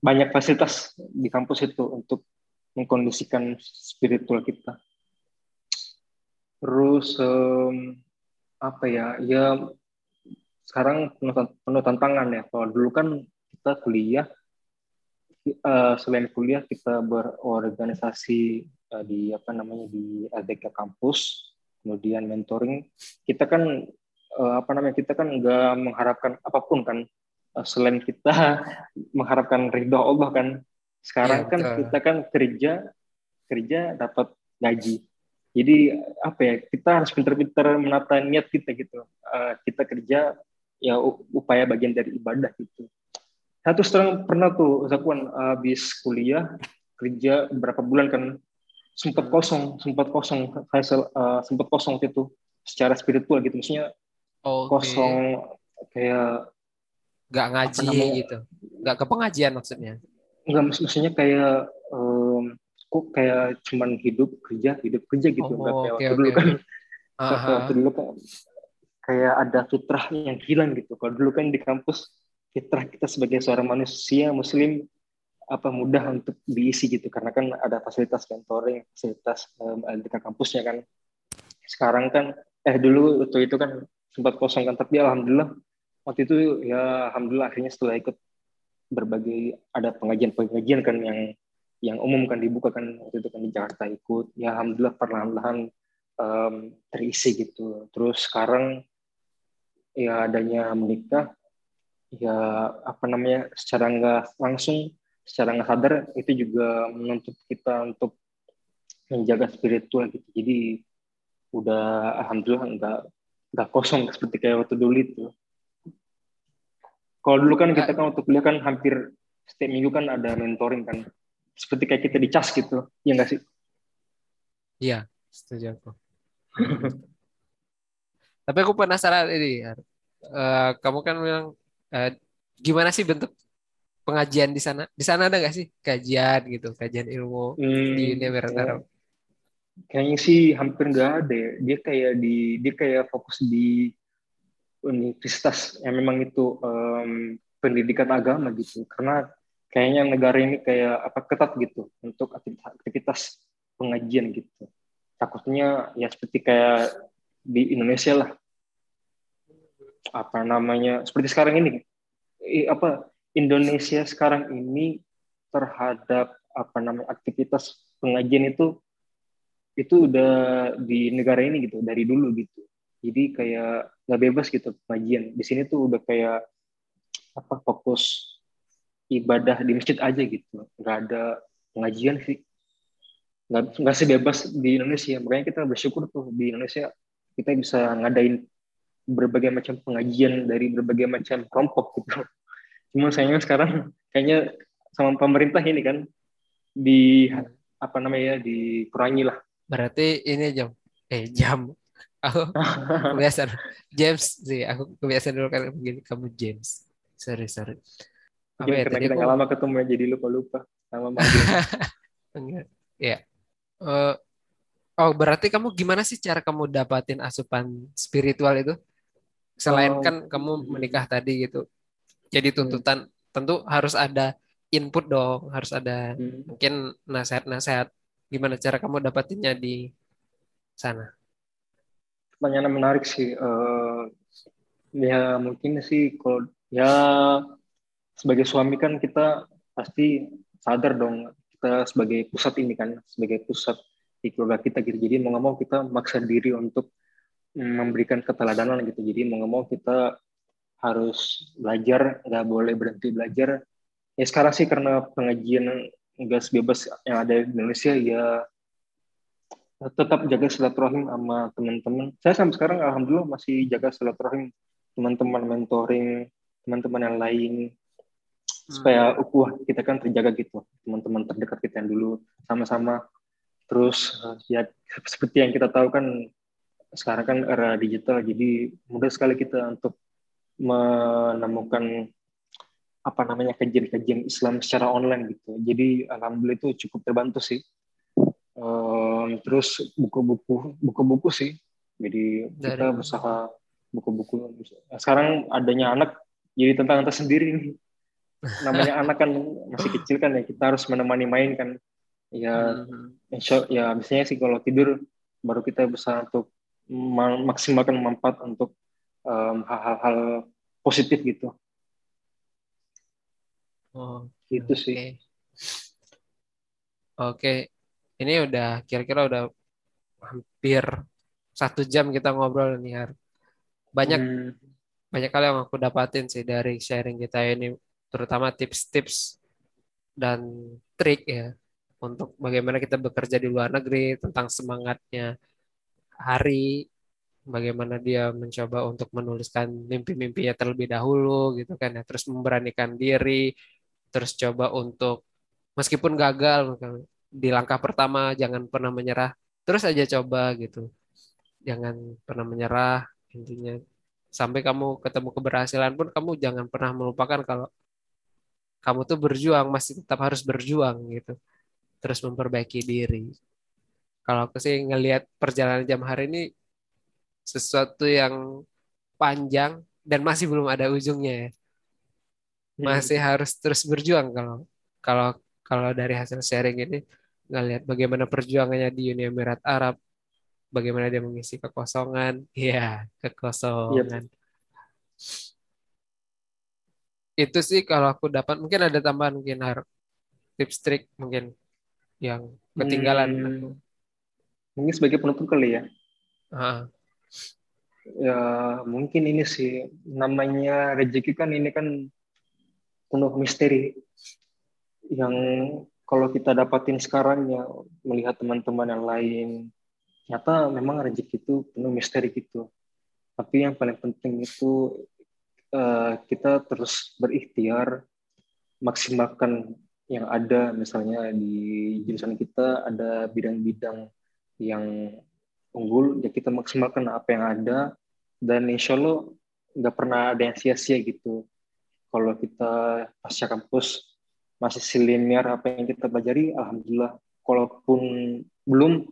banyak fasilitas di kampus itu untuk mengkondisikan spiritual kita. Terus um, apa ya ya sekarang penuh, penuh tantangan ya. Kalau dulu kan kita kuliah uh, selain kuliah kita berorganisasi uh, di apa namanya di LDK kampus, kemudian mentoring. Kita kan uh, apa namanya kita kan nggak mengharapkan apa pun kan. Uh, selain kita mengharapkan ridho Allah kan. Sekarang ya, kan betul. kita kan kerja kerja dapat gaji. Jadi apa ya kita harus pintar-pintar menata niat kita gitu. Uh, kita kerja ya upaya bagian dari ibadah gitu satu setengah pernah tuh Zakwan habis kuliah kerja berapa bulan kan sempat kosong sempat kosong saya uh, sempat kosong itu secara spiritual gitu maksudnya okay. kosong kayak nggak ngaji gitu? Nggak ke pengajian maksudnya? Nggak maksudnya kayak um, kok kayak cuman hidup kerja hidup kerja gitu oh, nggak kayak okay, waktu okay. dulu kan. waktu dulu kan kayak ada fitrah yang hilang gitu. Kalau dulu kan di kampus fitrah kita sebagai seorang manusia muslim apa mudah untuk diisi gitu. Karena kan ada fasilitas mentoring fasilitas um, di kampusnya kan. Sekarang kan eh dulu waktu itu kan sempat kosong kan tapi alhamdulillah. Waktu itu ya alhamdulillah akhirnya setelah ikut berbagai ada pengajian-pengajian kan yang yang umum kan dibuka kan. Waktu itu kan di Jakarta ikut. Ya alhamdulillah perlahan-lahan um, terisi gitu. Terus sekarang ya adanya menikah ya apa namanya secara nggak langsung secara nggak sadar itu juga menuntut kita untuk menjaga spiritual gitu. Jadi udah alhamdulillah nggak nggak kosong seperti kayak waktu dulu itu. Kalau dulu kan kita kan waktu kuliah kan hampir setiap minggu kan ada mentoring kan. Seperti kayak kita dicas gitu ya nggak sih? Iya setuju aku. Tapi aku penasaran ini uh, kamu kan bilang uh, gimana sih bentuk pengajian di sana di sana ada nggak sih kajian gitu kajian ilmu hmm, di Universitas ya. kayaknya sih hampir nggak ada ya. dia kayak di dia kayak fokus di universitas yang memang itu um, pendidikan agama gitu karena kayaknya negara ini kayak apa ketat gitu untuk aktivitas, aktivitas pengajian gitu. Takutnya ya seperti kayak di Indonesia lah. Apa namanya? Seperti sekarang ini apa Indonesia sekarang ini terhadap apa namanya aktivitas pengajian itu itu udah di negara ini gitu dari dulu gitu. Jadi kayak nggak bebas gitu pengajian. Di sini tuh udah kayak apa fokus ibadah di masjid aja gitu nggak ada pengajian sih nggak nggak sebebas di Indonesia makanya kita bersyukur tuh di Indonesia kita bisa ngadain berbagai macam pengajian dari berbagai macam kelompok gitu. Cuma sayangnya sekarang kayaknya sama pemerintah ini kan di apa namanya dikurangi lah. Berarti ini jam eh jam. Aku kebiasaan. James sih aku kebiasaan dulu kan begini kamu James. Sorry sorry. Mungkin ya, karena kita nggak lama ketemu ya, jadi lupa-lupa sama Enggak. ya. Uh, oh, berarti kamu gimana sih cara kamu dapatin asupan spiritual itu? Selain oh. kan kamu menikah tadi gitu. Jadi hmm. tuntutan hmm. tentu harus ada input dong, harus ada hmm. mungkin nasihat-nasihat gimana cara kamu dapatinnya di sana. Pertanyaan menarik sih. Uh, ya mungkin sih kalau ya sebagai suami kan kita pasti sadar dong kita sebagai pusat ini kan sebagai pusat di keluarga kita gitu jadi mau nggak mau kita maksa diri untuk memberikan keteladanan gitu. Jadi mau nggak mau kita harus belajar nggak boleh berhenti belajar. Ya sekarang sih karena pengajian gas bebas yang ada di Indonesia ya tetap jaga silaturahim sama teman-teman. Saya sampai sekarang alhamdulillah masih jaga silaturahim teman-teman mentoring teman-teman yang lain supaya hmm. ukuah kita kan terjaga gitu. Teman-teman terdekat kita yang dulu sama-sama. Terus ya seperti yang kita tahu kan sekarang kan era digital jadi mudah sekali kita untuk menemukan apa namanya kajian-kajian Islam secara online gitu. Jadi alhamdulillah itu cukup terbantu sih. Um, terus buku-buku buku-buku sih. Jadi Dari kita berusaha buku-buku. Sekarang adanya anak jadi tentang tersendiri nih. Namanya anak kan masih kecil kan ya kita harus menemani main kan. Ya hmm. insya ya biasanya sih kalau tidur baru kita bisa untuk maksimalkan manfaat untuk hal-hal um, positif gitu oh gitu okay. sih oke ini udah kira-kira udah hampir satu jam kita ngobrol nih Har banyak Hmm. banyak kali yang aku dapatin sih dari sharing kita ini terutama tips-tips dan trik ya untuk bagaimana kita bekerja di luar negeri tentang semangatnya Hari bagaimana dia mencoba untuk menuliskan mimpi-mimpinya terlebih dahulu gitu kan ya. Terus memberanikan diri terus coba untuk meskipun gagal di langkah pertama jangan pernah menyerah terus aja coba gitu. Jangan pernah menyerah intinya. Sampai kamu ketemu keberhasilan pun kamu jangan pernah melupakan kalau kamu tuh berjuang masih tetap harus berjuang gitu. Terus memperbaiki diri kalau aku sih ngelihat perjalanan jam hari ini sesuatu yang panjang dan masih belum ada ujungnya ya. Masih harus terus berjuang kalau kalau kalau dari hasil sharing ini ngelihat bagaimana perjuangannya di Uni Emirat Arab bagaimana dia mengisi kekosongan. Ya kekosongan. Itu sih kalau aku dapat mungkin ada tambahan mungkin harus tips trik mungkin yang ketinggalan. Hmm, mungkin sebagai penutup kali ya. Ah, Ya mungkin ini sih namanya rezeki kan ini kan penuh misteri yang kalau kita dapatin sekarang ya melihat teman-teman yang lain nyata memang rezeki itu penuh misteri gitu. Tapi yang paling penting itu eh, kita terus berikhtiar maksimalkan yang ada misalnya di jurusan kita ada bidang-bidang yang unggul ya kita maksimalkan apa yang ada. Dan insya Allah nggak pernah ada yang sia-sia gitu. Kalau kita pasca kampus masih linear apa yang kita pelajari alhamdulillah. Kalaupun belum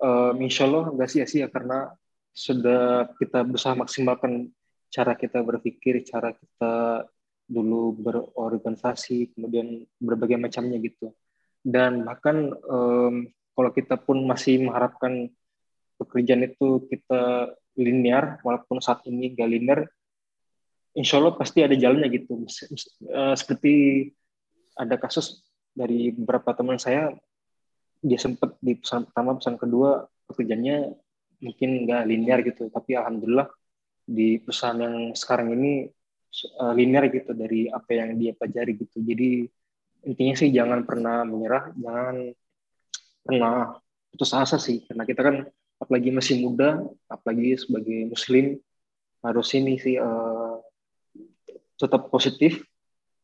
uh, insya Allah nggak sia-sia karena sudah kita berusaha maksimalkan cara kita berpikir cara kita dulu berorganisasi kemudian berbagai macamnya gitu. Dan bahkan um, kalau kita pun masih mengharapkan pekerjaan itu kita linear walaupun saat ini gak linear insya Allah pasti ada jalannya gitu. Uh, seperti ada kasus dari beberapa teman saya dia sempat di pesan pertama pesan kedua pekerjaannya mungkin nggak linear gitu. Tapi alhamdulillah di perusahaan yang sekarang ini uh, linear gitu dari apa yang dia pelajari gitu. Jadi intinya sih jangan pernah menyerah jangan pernah putus asa sih karena kita kan apalagi masih muda apalagi sebagai muslim harus ini sih uh, tetap positif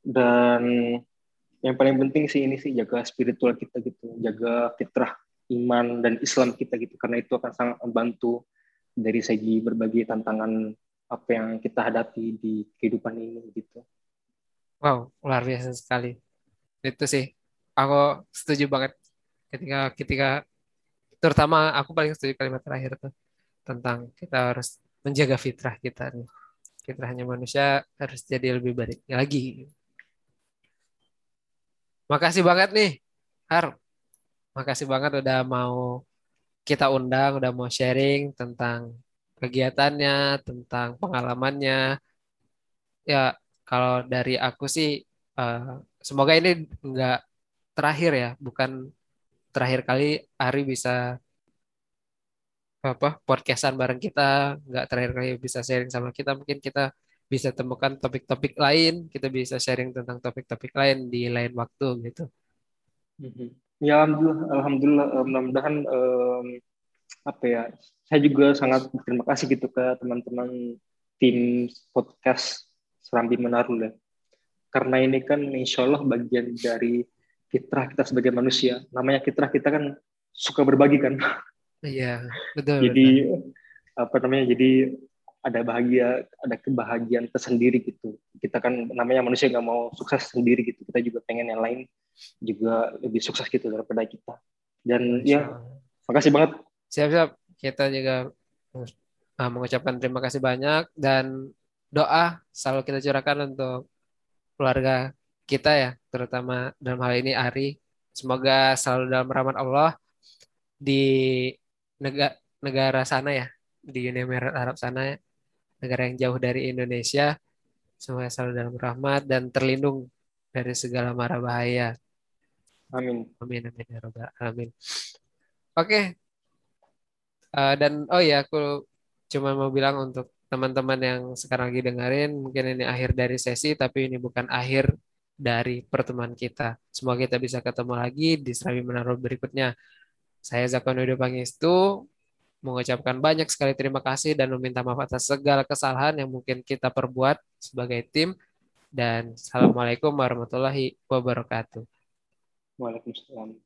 dan yang paling penting sih ini sih jaga spiritual kita gitu jaga fitrah iman dan Islam kita gitu karena itu akan sangat membantu dari segi berbagai tantangan apa yang kita hadapi di kehidupan ini gitu. Wow, luar biasa sekali. Itu sih, aku setuju banget ketika ketika terutama aku paling setuju kalimat terakhir tuh tentang kita harus menjaga fitrah kita nih. Fitrahnya manusia harus jadi lebih baik lagi. Makasih banget nih, Har. Makasih banget udah mau kita undang, udah mau sharing tentang kegiatannya, tentang pengalamannya. Ya, kalau dari aku sih, uh, semoga ini nggak terakhir ya, bukan terakhir kali Ari bisa apa podcastan bareng kita, nggak terakhir kali bisa sharing sama kita. Mungkin kita bisa temukan topik-topik lain, kita bisa sharing tentang topik-topik lain di lain waktu gitu. Ya alhamdulillah, alhamdulillah mudah-mudahan um, apa ya saya juga sangat berterima kasih gitu ke teman-teman tim podcast Serambi Menarul ya. Karena ini kan insya Allah bagian dari fitrah kita sebagai manusia. Namanya fitrah kita kan suka berbagi kan. Iya, betul. jadi betul. apa namanya? Jadi ada bahagia, ada kebahagiaan tersendiri gitu. Kita kan namanya manusia nggak mau sukses sendiri gitu. Kita juga pengen yang lain juga lebih sukses gitu daripada kita. Dan Masya. ya, makasih banget Siap-siap. Kita juga uh, mengucapkan terima kasih banyak dan doa selalu kita curahkan untuk keluarga kita ya, terutama dalam hal ini Ari. Semoga selalu dalam rahmat Allah di negara negara sana ya, di Uni Emirat Arab sana ya, negara yang jauh dari Indonesia. Semoga selalu dalam rahmat dan terlindung dari segala mara bahaya. Amin. Amin amin ya rabbal alamin. Oke, Uh, dan oh ya aku cuma mau bilang untuk teman-teman yang sekarang lagi dengerin, mungkin ini akhir dari sesi, tapi ini bukan akhir dari pertemuan kita. Semoga kita bisa ketemu lagi di Serabi Menaruh berikutnya. Saya Zakon Widodo Pangestu, mengucapkan banyak sekali terima kasih dan meminta maaf atas segala kesalahan yang mungkin kita perbuat sebagai tim. Dan Assalamualaikum warahmatullahi wabarakatuh. Waalaikumsalam.